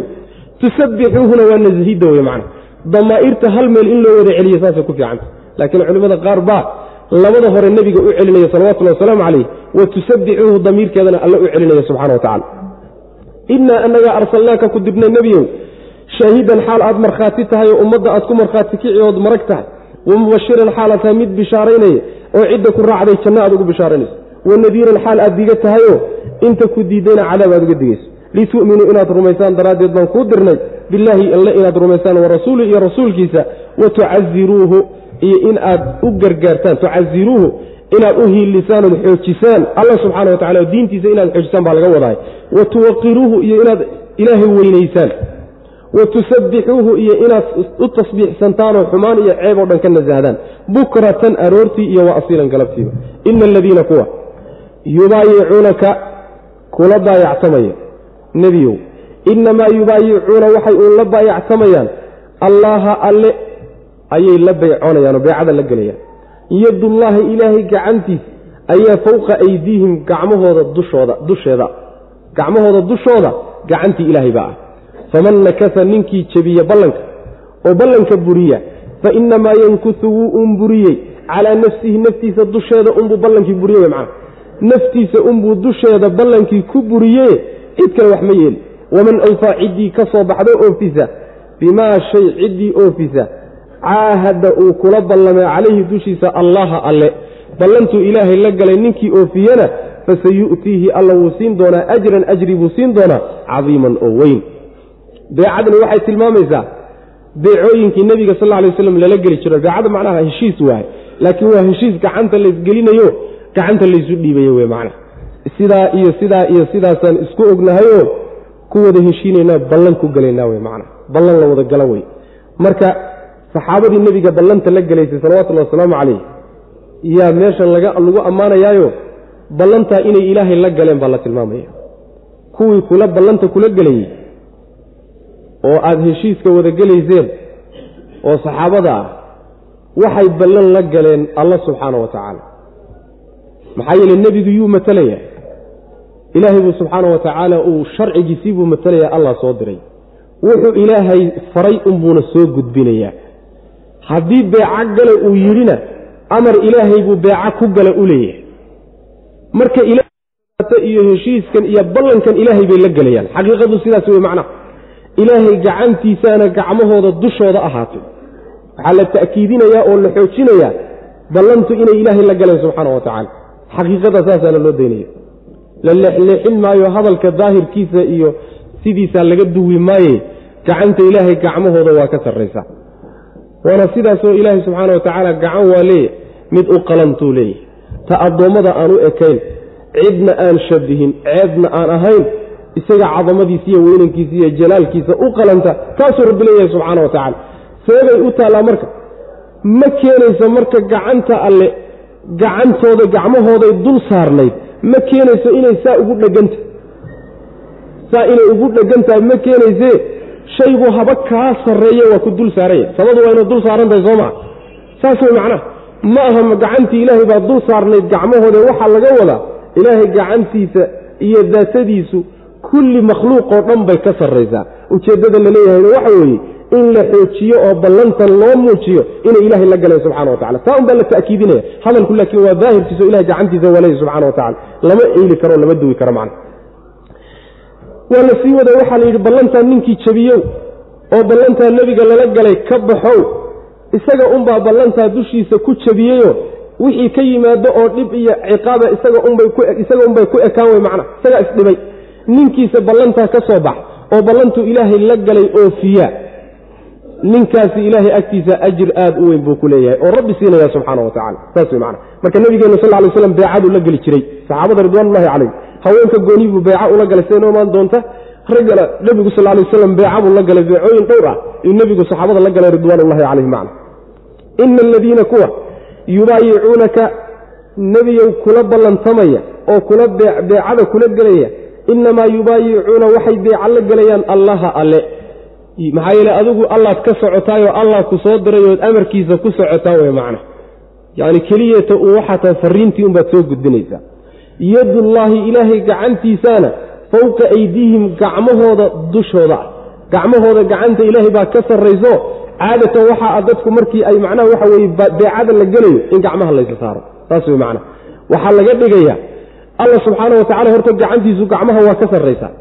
Wey waa nasahidda wey macana damaa'irta hal meel in loo wada celiya saasay ku fiicanta. Laakiin culimmada qaar baa labada hore nebiga u celinaya salawatullhi wasalaamu calayh wa tusabbixuuhu damiirkeedana alla u celinaya subxana wa tacala innaa annagaa arsalnaaka ku dirnay nebiyow shaahidan xaal aad markhaati tahay oo ummadda aad ku markhaati kici ood marag tahay wa xaal aad tahay mid bishaaraynaya oo cidda ku raacday janno aad ugu bishaaraynayso. Wa nadiiran xaal aad diga tahayoo inta ku diidayna cadaab aad uga digayso. Litu'minuu inaad rumaysaan daraaddeed baan kuu dirnay. Billaahi alle inaad rumaysaan wa rasuuli iyo rasuulkiisa wa tucaziruuhu iyo in aad u gargaartaan. Tucaziruuhu inaad u hiilisaan ood xoojisaan. Alla subxaana wa tacala oo diintiisa inaad xoojisaan baa laga wadaay wa tuwaqiruuhu iyo inaad ilaahay weynaysaan. Wa tusabbixuuhu iyo inaad u tasbiixsantaanoo xumaan iyo ceeb oo dhan ka nasahdaan bukratan aroortii iyo wa asiilan galabtiiba. Ina aladiina kuwa. Yubaayicuunaka kula baayactamaya nebiyow innamaa yubaayicuuna waxay uun la baayactamayaan. Allaaha alle ayay la baycoonayaan oo beecada la gelayaan. Yadullaahi ilaahay gacantiis ayaa fowqa aydiihim gacmahooda dushooda dusheeda. Gacmahooda dushooda gacantii ilaahay baa ah. Faman nakasa ninkii jebiya ballanka oo ballanka buriya fa innamaa yankusu wuu un buriyey. Calaa nafsihi naftiisa dusheeda unbuu ballankii buriye wey macana naftiisa unbuu dusheeda ballankii ku buriye cid kale wax ma yeeli waman awfaa ciddii ka soo baxdo oofisa bimaa shay ciddii oofisa caahada uu kula ballamay calayhi dushiisa allaha alle. Ballantuu ilaahay la galay ninkii oofiyana fasayu'tiihi alla wuu siin doonaa ajran ajri buu siin doonaa cadiiman oo weyn. Beecadani waxay tilmaamaysaa beecooyinkii nebiga sal alay waslam lala geli jiro. Beecada macnaha heshiis waaye laakiin waa heshiis gacanta laysgelinayo gacanta laysu dhiibayo wey macna. Sidaa iyo sidaa iyo sidaasaan isku ognahayoo ku wada heshiinaynaa ballan ku gelaynaa wey macna. Ballan la wada gala wey marka saxaabadii nebiga ballanta la gelaysay salawatullahi wasalaamu calayh yaa meeshan lagu ammaanayaayo ballantaa inay ilaahay la galeen baa la tilmaamaya. Kuwii kula ballanta kula gelayey oo aada heshiiska wada gelayseen oo saxaabada ah waxay ballan la galeen alla subxaana wa tacaala maxaa yeele nebigu yuu matalaya ilaahay buu subxaana wa tacaala uu sharcigiisii buu matalaya allah soo diray. Wuxuu ilaahay faray unbuuna soo gudbinayaa. Haddii beeco gala uu yidhina amar ilaahay buu beeco ku gala u leeyahay. Marka iyo heshiiskan iyo ballankan ilaahay bay la gelayaan xaqiiqadu sidaas wey macnaha ilaahay gacantiisaana gacmahooda dushooda ahaatay. Waxaa la ta'kiidinayaa oo la xoojinayaa ballantu inay ilaahay la galeen subxaana wa tacaala xaqiiqada saasaana loo daynaya la leexleexin maayo hadalka daahirkiisa iyo sidiisaa laga duwi maaye gacanta ilaahay gacmahooda waa ka sarraysa waana sidaasoo ilaahay subxaana wa tacaala gacan waa leeyahy mid u qalantuu leeyahy ta addoommada aan u ekayn cidna aan shabihin ceebna aan ahayn isaga cadamadiisa iyo weynankiisa iyo jalaalkiisa u qalanta taasuu rabbi leeyahay subxaana wa tacaala. Seebay u taallaa marka ma keenayso marka gacanta alle gacantooda gacmahooday dul saarnayd. Ma keenayso inay saa ugu dheganta? Saa inay ugu dhegan tahay ma keenayse shaygu haba kaa sarreeye waa ku dul saaranya sabadu waa inay dul saaran tahay soo maa saas way macnaha. Ma aha gacantii ilaahay baa dul saarnayd gacmahooda. Waxaa laga wadaa ilaahay gacantiisa iyo daatadiisu kulli makhluuqoo dhan bay ka sarraysaa. Ujeeddada la leeyahayna waxa weeye in la xoojiyo oo ballantan loo muujiyo inay ilaahay la galeen subxana wa tacala taa un baa la ta'kiidinaya. Hadalku laakiin waa daahirkiisa ilahay gacantiisa waleeya subxana wa tacala lama eeli karo lama duwi karo macna. Waa la sii wada waxaa la yidhi ballantaa ninkii jabiyow oo ballantaa nebiga lala galay ka baxow. Isaga unbaa ballantaa dushiisa ku jabiyeyo. Wixii ka yimaado oo dhib iyo ciqaaba isaga unbay ku ekaan wey macna. Isagaa isdhibay ninkiisa ballantaa ka soo bax oo ballantuu ilaahay la galay oofiya ninkaasi ilaahay agtiisa ajir aad u weyn buu ku leeyahay oo rabbi siinaya subxaana wa tacala saas wey macna marka nabigeena sal ly slam beecaduu la geli jiray. Saxaabada ridwanullahi calayh haweenka gooni buu beeca ula galay. Siday noo imaan doonta? Raggana nebigu sal lay waslam beeca la galay beecooyin dhowr ah. Iyuu nebigu saxaabada la galay ridwaanullahi calayhi macna. Ina aladiina kuwa yubaayicuunaka nebiyow kula ballantamaya oo kula beecada kula gelaya inamaa yubaayicuuna waxay beeca la gelayaan allaha alle maxaa yeele adigu allaad ka socotaayoo allah ku soo diray ood amarkiisa ku socotaa wey macna. Yacni keliyata uu waxaa tahay fariintii unbaad soo gudbinaysaa yadullaahi ilaahay gacantiisaana fowqa aydiihim gacmahooda dushooda ah. Gacmahooda gacanta ilaahay baa ka sarrayso caadatan waxaa a dadku markii ay macnaha waxa weye beecada la gelayo in gacmaha laysa saaro. Saas wey macna. Waxaa laga dhigayaa. Alla subxaana wa tacala horta gacantiisu gacmaha waa ka sarraysaa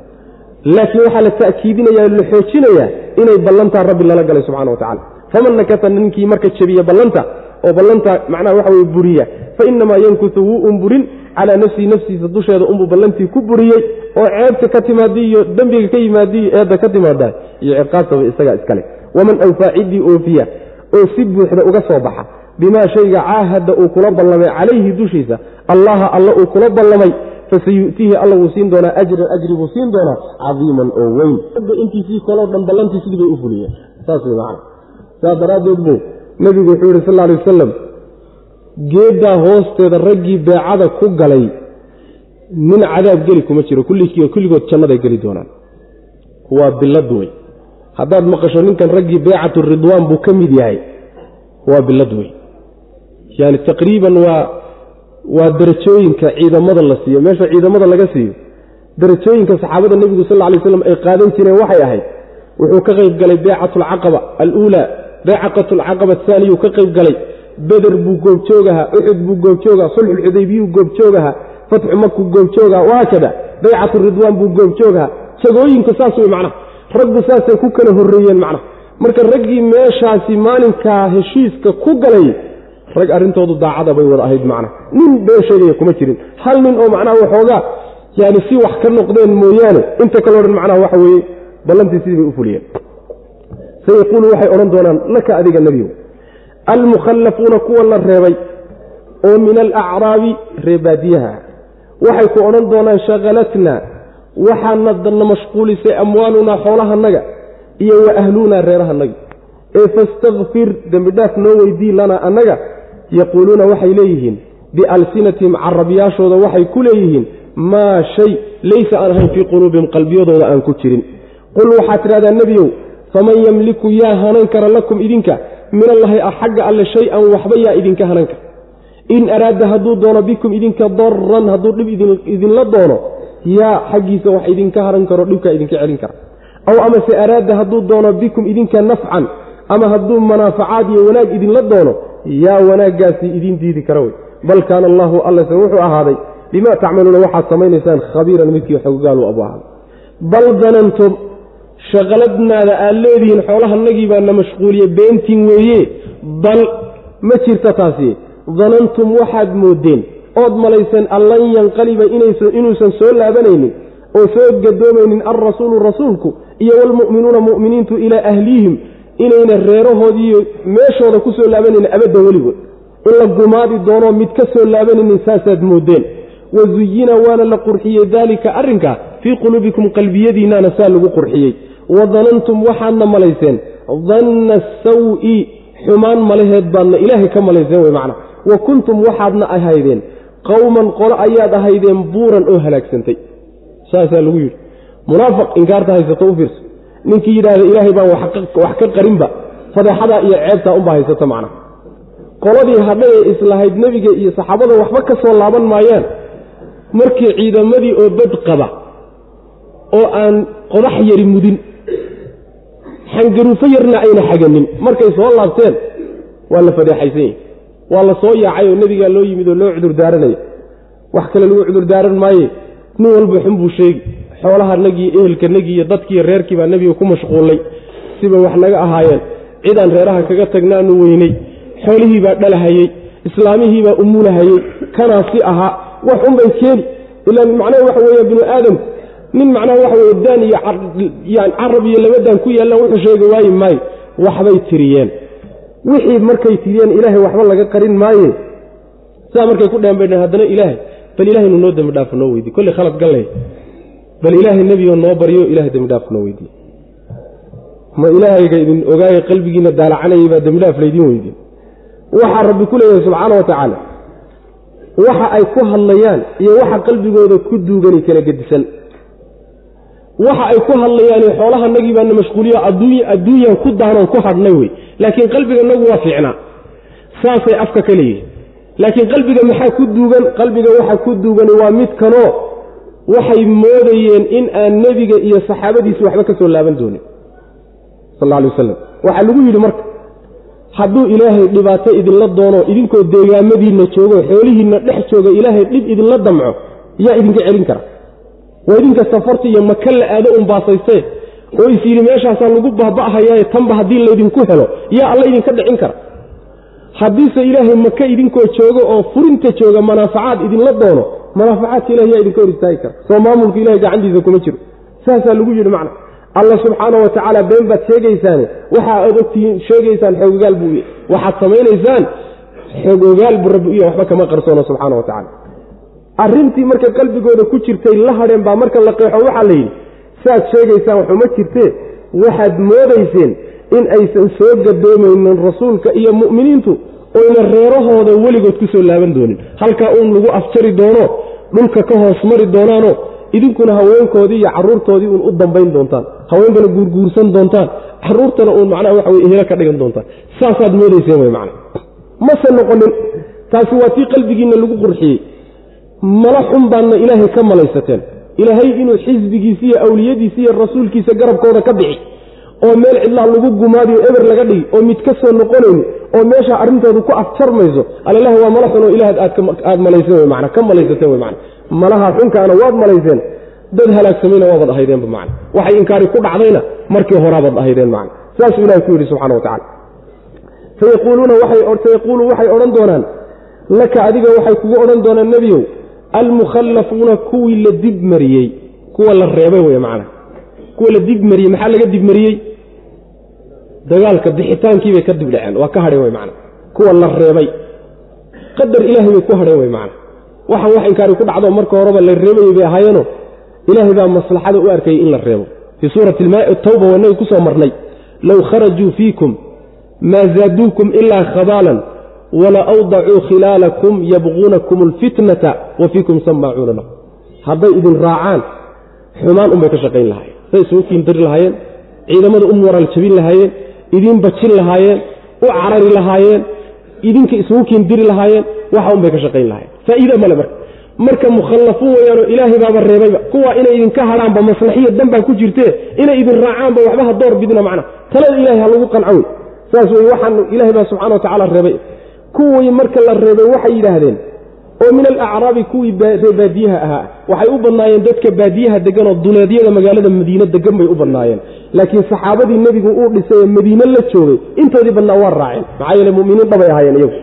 laakiin waxaa la ta'kiidinaya la xoojinayaa inay ballantaa rabbi lala galay subxana wa tacala faman nakata ninkii marka jebiya ballanta oo ballanta macnaha waxa weye buriya fa inamaa yankutu wuu unburin calaa nafsihi nafsiisa dusheeda unbuu ballantii ku buriyey oo ceebta ka timaadi iyo dembiga ka yimaadi iyo eedda ka timaada iyo ciqaabtaba isagaa iskale waman awfaa ciddii oofiya oo si buuxda uga soo baxa bimaa shayga caahadda uu kula ballamay calayhi dushiisa allaha alla uu kula ballamay fasayu'tiihi alla wuu siin doonaa ajran ajri buu siin doonaa cadiiman oo weyn. Intiisii kaloo dhan ballantii sidii bay u fuliyeen. Saas wey macana saas daraaddeed buu nebigu wuxuu yihi sal alay wasalam geeddaa hoosteeda raggii beecada ku galay nin cadaab geli kuma jiro. Kulligiiba kulligood jannaday geli doonaan. Waa billad wey haddaad maqasho ninkan raggii beecatu ridwaan buu ka mid yahay. Waa billad wey yaani taqriiban waa waa darajooyinka ciidamada la siiyo. Meesha ciidamada laga siiyo darajooyinka saxaabada nebigu sal lay slam ay qaadan jireen waxay ahayd wuxuu ka qayb galay beecatu alcaqaba aluulaa. Beecaqatu alcaqaba ahaaniyuu ka qayb galay. Beder buu goobjoogahaa uxud buu goobjoogaha sulxulxudaybiyuu goobjoogahaa fatxu makuu goobjoogaha wahaakada baycatu ridwaan buu goobjoogahaa. Jagooyinku saas wey macnaha raggu saasay ku kala horreeyeen macnaha marka raggii meeshaasi maalinkaa heshiiska ku galay rag arrintoodu daacada bay wada ahayd macnaha nin been sheegaya kuma jirin. Hal nin oo macnaha waxoogaa yaani si wax ka noqdeen mooyaane inta kaleo dhan macnaha waxa weeye ballantii sidii bay u fuliyeen. Sayaquulu waxay odhan doonaan laka adiga nebiyow almukhallafuuna kuwa la reebay oo min alacraabi reebaadiyaha waxay ku odhan doonaan shaqalatna waxaana na mashquulisay amwaalunaa xoolahanaga iyo wa ahlunaa reerahanaga ee fastakfir dembidhaaf noo weydii lanaa annaga yaquuluuna waxay leeyihiin bialsinatihim carabyaashooda waxay ku leeyihiin maa shay laysa aan ahayn fii quluubihim qalbiyadooda aan ku jirin. Qul waxaad tidhahdaa nebiyow faman yamliku yaa hanan kara lakum idinka? Min allahi xagga alle shay-an waxba yaa idinka hanan kara in araada hadduu doono bikum idinka daran hadduu dhib idinla doono yaa xaggiisa wax idinka haran karo dhibkaa idinka celin kara. Aw amase araada hadduu doono bikum idinka nafcan ama hadduu manaafacaad iyo wanaag idinla doono yaa wanaaggaasi idin diidi kara wey. Bal kaana allaahu allase wuxuu ahaaday bimaa tacmaluuna waxaad samaynaysaan khabiiran midkii xoggaal abu ahaaday bal danantum shaqaladnaada aad leedihiin xoolahanagii baa na mashquuliye beentiin weeye. Bal ma jirta taasi danantum waxaad moodeen ood malayseen an lan yanqaliba inuusan soo laabanaynin oo soo gadoomaynin alrasuulu rasuulku iyo waalmu'minuuna mu'miniintu ilaa ahlihim inayna reerahoodiiyo meeshooda ku soo laabanaynin abaddan weligood. In la gumaadi doonoo mid ka soo laabanaynin saasaad moodeen wazuyina waana la qurxiyey daalika arrinkaa fii quluubikum qalbiyadiinnaana saa lagu qurxiyey. Wadanantum waxaadna malayseen. Danna sawi xumaan malaheed baadna ilaahay ka malayseen wey macna. Wa kuntum waxaadna ahaydeen. Qowman qolo ayaad ahaydeen buuran oo halaagsantay. Saasaa lagu yidhi. Munaafiq inkaarta haysato u fiirso ninkii yidhaahda ilaahay baan wax ka qarinba fadeexadaa iyo ceebtaa unbaa haysato macna. Qoladii hadhay islahayd nebiga iyo saxaabada waxba ka soo laaban maayaan. Markii ciidamadii oo bad qaba oo aan qodax yari mudin xangaruufo yarna ayna xaganin markay soo laabteen waa la fadeexaysan yahi waa la soo yaacay oo nebigaa loo yimid oo loo cudur daaranaya wax kale lagu cudur daaran maaye? Nin walba xun buu sheegi xoolahanagii ehelkanagii iyo dadkiiyo reerkii baa nebiga ku mashquullay sibay wax naga ahaayeen. Cidaan reeraha kaga tagnaanu weynay. Xoolihii baa dhalahayey islaamihiibaa umulahayey kanaa si ahaa wax unbay keeni ilaan macnaha waxa weeye binu aadamku nin macnaha waxa weye daan iyo yani carab iyo labadaan ku yaallaan wuxuu sheega waayi maayo waxbay tiriyeen. Wixii markay tiriyeen ilaahay waxba laga qarin maaye. Saa markay ku dheen bay dheen haddana ilaahay bal ilahay inuu noo dembi dhaafo noo weydiye kolley khalad gallay bal ilaahay nebigo noo baryo ilahay dembi dhaaf noo weydiye ma ilaahayga idin ogaaya qalbigiina daalacanayay baa dembi dhaaf laydin weydiye waxaa rabbi ku leeyahay subxaana wa tacaala waxa ay ku hadlayaan iyo waxa qalbigooda ku duugani kala gedisan. Waxa ay ku hadlayaane xoolahanagii baana mashquuliyo adduunyan ku daanoon ku hadhnay wey. Laakiin qalbiganagu waa fiicnaa. Saasay afka ka leeyihiin laakiin qalbiga maxaa ku duugan? Qalbiga waxa ku duugani waa mid kanoo waxay moodayeen in aan nebiga iyo saxaabadiisi waxba ka soo laaban doonin. Sal alay wasalam waxaa lagu yidhi marka hadduu ilaahay dhibaato idinla doono idinkoo deegaamadiinna joogo xoolihiinna dhex jooga ilaahay dhib idinla damco yaa idinka celin kara. Waa idinka safarta iyo maka la aado un baasaystee oo is yidhi meeshaasaa lagu baaba'hayaaye tanba haddii laydinku helo yaa alla idinka dhicin kara. Haddiise ilaahay maka idinkoo joogo oo furinta jooga manaafacaad idinla doono manaafacaadka ilahay yaa idinka hor istaagi kara. Soo maamulka ilahay gacantiisa kuma jiro. Saasaa lagu yidhi macna. Alla subxaana wa tacaala been baad sheegaysaane waxa aad ogtihiin sheegaysaan xoog ogaal buu uya waxaad samaynaysaan xoog ogaal buu rabbi uya waxba kama qarsoono subxaana wa tacala arrintii marka qalbigooda ku jirtay la hadheen baa marka la qeexo waxaa la yidhi saaad sheegaysaan waxuma jirtee waxaad moodayseen in aysan soo gadoomaynin rasuulka iyo mu'miniintu oyna reerahooda weligood ku soo laaban doonin. Halkaa uun lagu afjari doono dhulka ka hoos mari doonaano idinkuna haweenkoodii iyo carruurtoodii uun u dambayn doontaan haweenkana guurguursan doontaan carruurtana uun macnaha waxa weye ehelo ka dhigan doontaan. Saasaad moodayseen wey macna mase noqonin taasi waa tii qalbigiinna lagu qurxiyey. Mala xun baadna ilaahay ka malaysateen. Ilaahay inuu xisbigiisa iyo awliyadiisa iyo rasuulkiisa garabkooda ka bixi oo meel cidlaa lagu gumaadiyo eber laga dhigi oo mid ka soo noqonayn oo meesha arrintoodu ku afjarmayso alalahi waa mala xun oo ilaah aad malayseen ka malaysateen wey mana malaha xunkaana waad malayseen dad halaagsamayna waabaad ahaydeenba macna. Waxay inkaari ku dhacdayna markii horaabaad ahaydeen macna. Saasuu ilahi ku yidhi subxana wa tacala sayaquulu waxay odhan doonaan laka adiga waxay kugu odhan doonaan nebiyow almukhallafuuna kuwii la dibmariyey kuwa la reebay wey macna kuwa la dibmariyey maxaa laga dibmariyey dagaalka bixitaankiibay ka dibdhaceen waa ka hadheen wey macna. Kuwa la reebay. Qadar ilaahay bay ku hadheen wey macna. Waxaan wax inkaari ku dhacdo marka horeba la reebayey bay ahaayeeno ilaahay baa maslaxada u arkayay in la reebo. Fii suurati tawba wanagi ku soo marnay. Low kharajuu fiikum maa zaaduukum ilaa khabaalan wala awdacuu khilaalakum yabquunakum alfitnata wa fiikum samaacuuna lahu. Hadday idin raacaan xumaan unbay ka shaqayn lahaayeen say isugu kiindari lahaayeen ciidamada u moraal jabin lahaayeen idiin bajin lahaayeen u carari lahaayeen idinka isugu kiindiri lahaayeen waxa unbay ka shaqayn lahayen faa'iida male marka. Marka mukhallafuun weyaanoo ilaahay baaba reebayba kuwaa inay idinka hadhaanba maslaxiya dan baa ku jirtee inay idin raacaanba waxba ha door bidna macna. Talada ilahay ha lagu qanco wey saas wey waxaan ilaahay baa subxana wa tacala reebay. Kuwii marka la reebay waxay yidhaahdeen oo min alacraabi kuwii ree baadiyaha ahaa. Waxay u badnaayeen dadka baadiyaha degan oo duleedyada magaalada madiine degan bay u badnaayeen. Laakiin saxaabadii nebigu uu dhisay ee madiine la joogay intoodii badnaa waa raaceen. Maxaa yeele muminiin dhabay ahaayeen iyagu.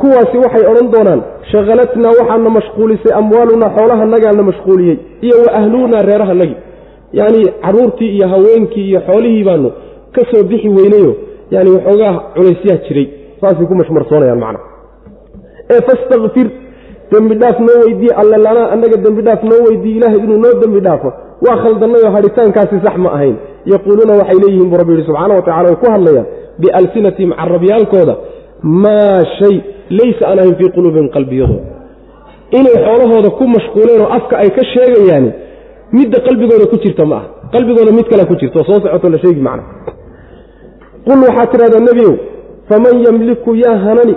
Kuwaasi waxay odhan doonaan shaqalatnaa waxaana mashquulisay amwaalunaa xoolahanagaana mashquuliyey iyo wa ahluunaa reerahanagii yacnii carruurtii iyo haweenkii iyo xoolihii baanu ka soo bixi weynayo. Yani waxoogaa culaysyaa jiray. Saasay ku mashmarsoonayaan macna. Ee fastakfir dembi dhaaf noo weydiiye alle lanaa annaga dembi dhaaf noo weydiiye ilaahay inuu noo dembi dhaafo waa khaldannay oo hadhitaankaasi sax ma ahayn. Yaquuluuna waxay leeyihiin buu rabbi yihi subxana wa tacala way ku hadlayaan bialsinatihim carabyaalkooda maa shay laysa aan fii quluubihim qalbiyadooda. Inay xoolahooda ku mashquuleen oo afka ay ka sheegayaani midda qalbigooda ku jirta ma aha. Qalbigooda mid kale ku jirto soo socoto la sheegi macna. Qul waxaad tidhahdaa nebiyow faman yamliku yaa hanani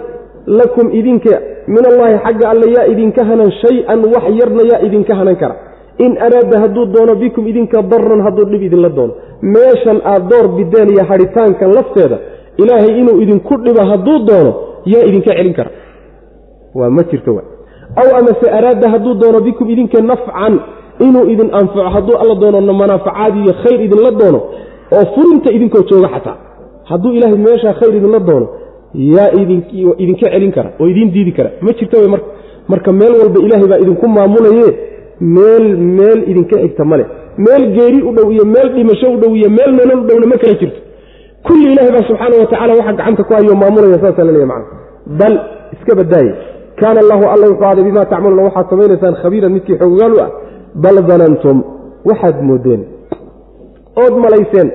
lakum idinka min allaahi xagga alle yaa idinka hanan shay-an wax yarna yaa idinka hanan kara. In araada hadduu doono bikum idinka daran hadduu dhib idinla doono. Meeshan aad door bideen iyo hadhitaankan lafteeda ilaahay inuu idinku dhibo hadduu doono yaa idinka celin kara. Waa ma jirto aw amase araada hadduu doono bikum idinka nafcan inuu idin anfaco hadduu alla doono manaafacaad iyo khayr idinla doono oo furinta idinkoo jooga xataa. Hadduu ilaahay meeshaa khayr idinla doono yaa idinka celin kara oo idiin diidi kara. Ma jirto w marka marka meel walba ilaahay baa idinku maamulaye meel meel idinka xigta male meel geeri u dhow iyo meel dhimasho u dhow iyo meel nolol u dhowna ma kala jirto. Kulli ilahay baa subxaana wa tacala waxa gacanta ku hayo maamulaya saasa laleeya macana bal iska badaaye. Kaana allahu alla wuxuu aaday bimaa tacmaluuna? Waxaad samaynaysaan khabiiran midkii xoogaal u ah. Bal danantum waxaad moodeen. Ood malayseen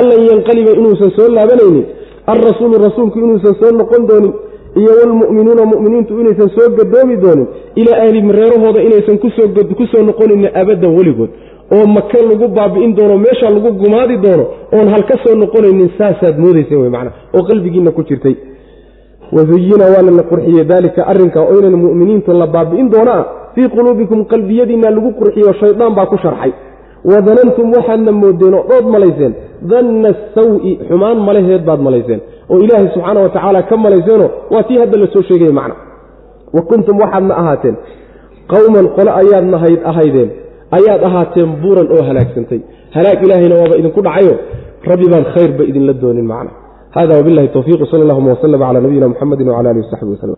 allan yanqaliba inuusan soo laabanaynin alrasuulu rasuulku inuusan soo noqon doonin iyo wlmu'minuuna mu'miniintu inaysan soo gadoomi doonin ilaa ahlihim reerahooda inaysan ku soo noqonaynin abadan weligood oo maka lagu baabi'in doono meesha lagu gumaadi doono oon halka soo noqonaynin saasaad moodayseen wey macna oo qalbigiinna ku jirtay wazuyina waana la qurxiyey daalika arrinka oo inan mu'miniintu la baabi'in doonaa fii quluubikum qalbiyadiinna lagu qurxiyo shaydaan baa ku sharxay wadanantum waxaadna moodeen oo dhood malayseen danna sawi xumaan malaheed baad malayseen oo ilaahay subxaana wa tacaala ka malayseenoo waa tii hadda la soo sheegaya macna wa kuntum waxaadna ahaateen qowman qole ayaad nahayd ahaydeen ayaad ahaateen buuran oo halaagsantay. Halaag ilaahayna waaba idinku dhacayo rabbi baan khayrba idinla doonin macna hada wabilahi towfiiq sal allahuma waslm cala nabiyina muxamedi wcala alihi wasaxbi waslm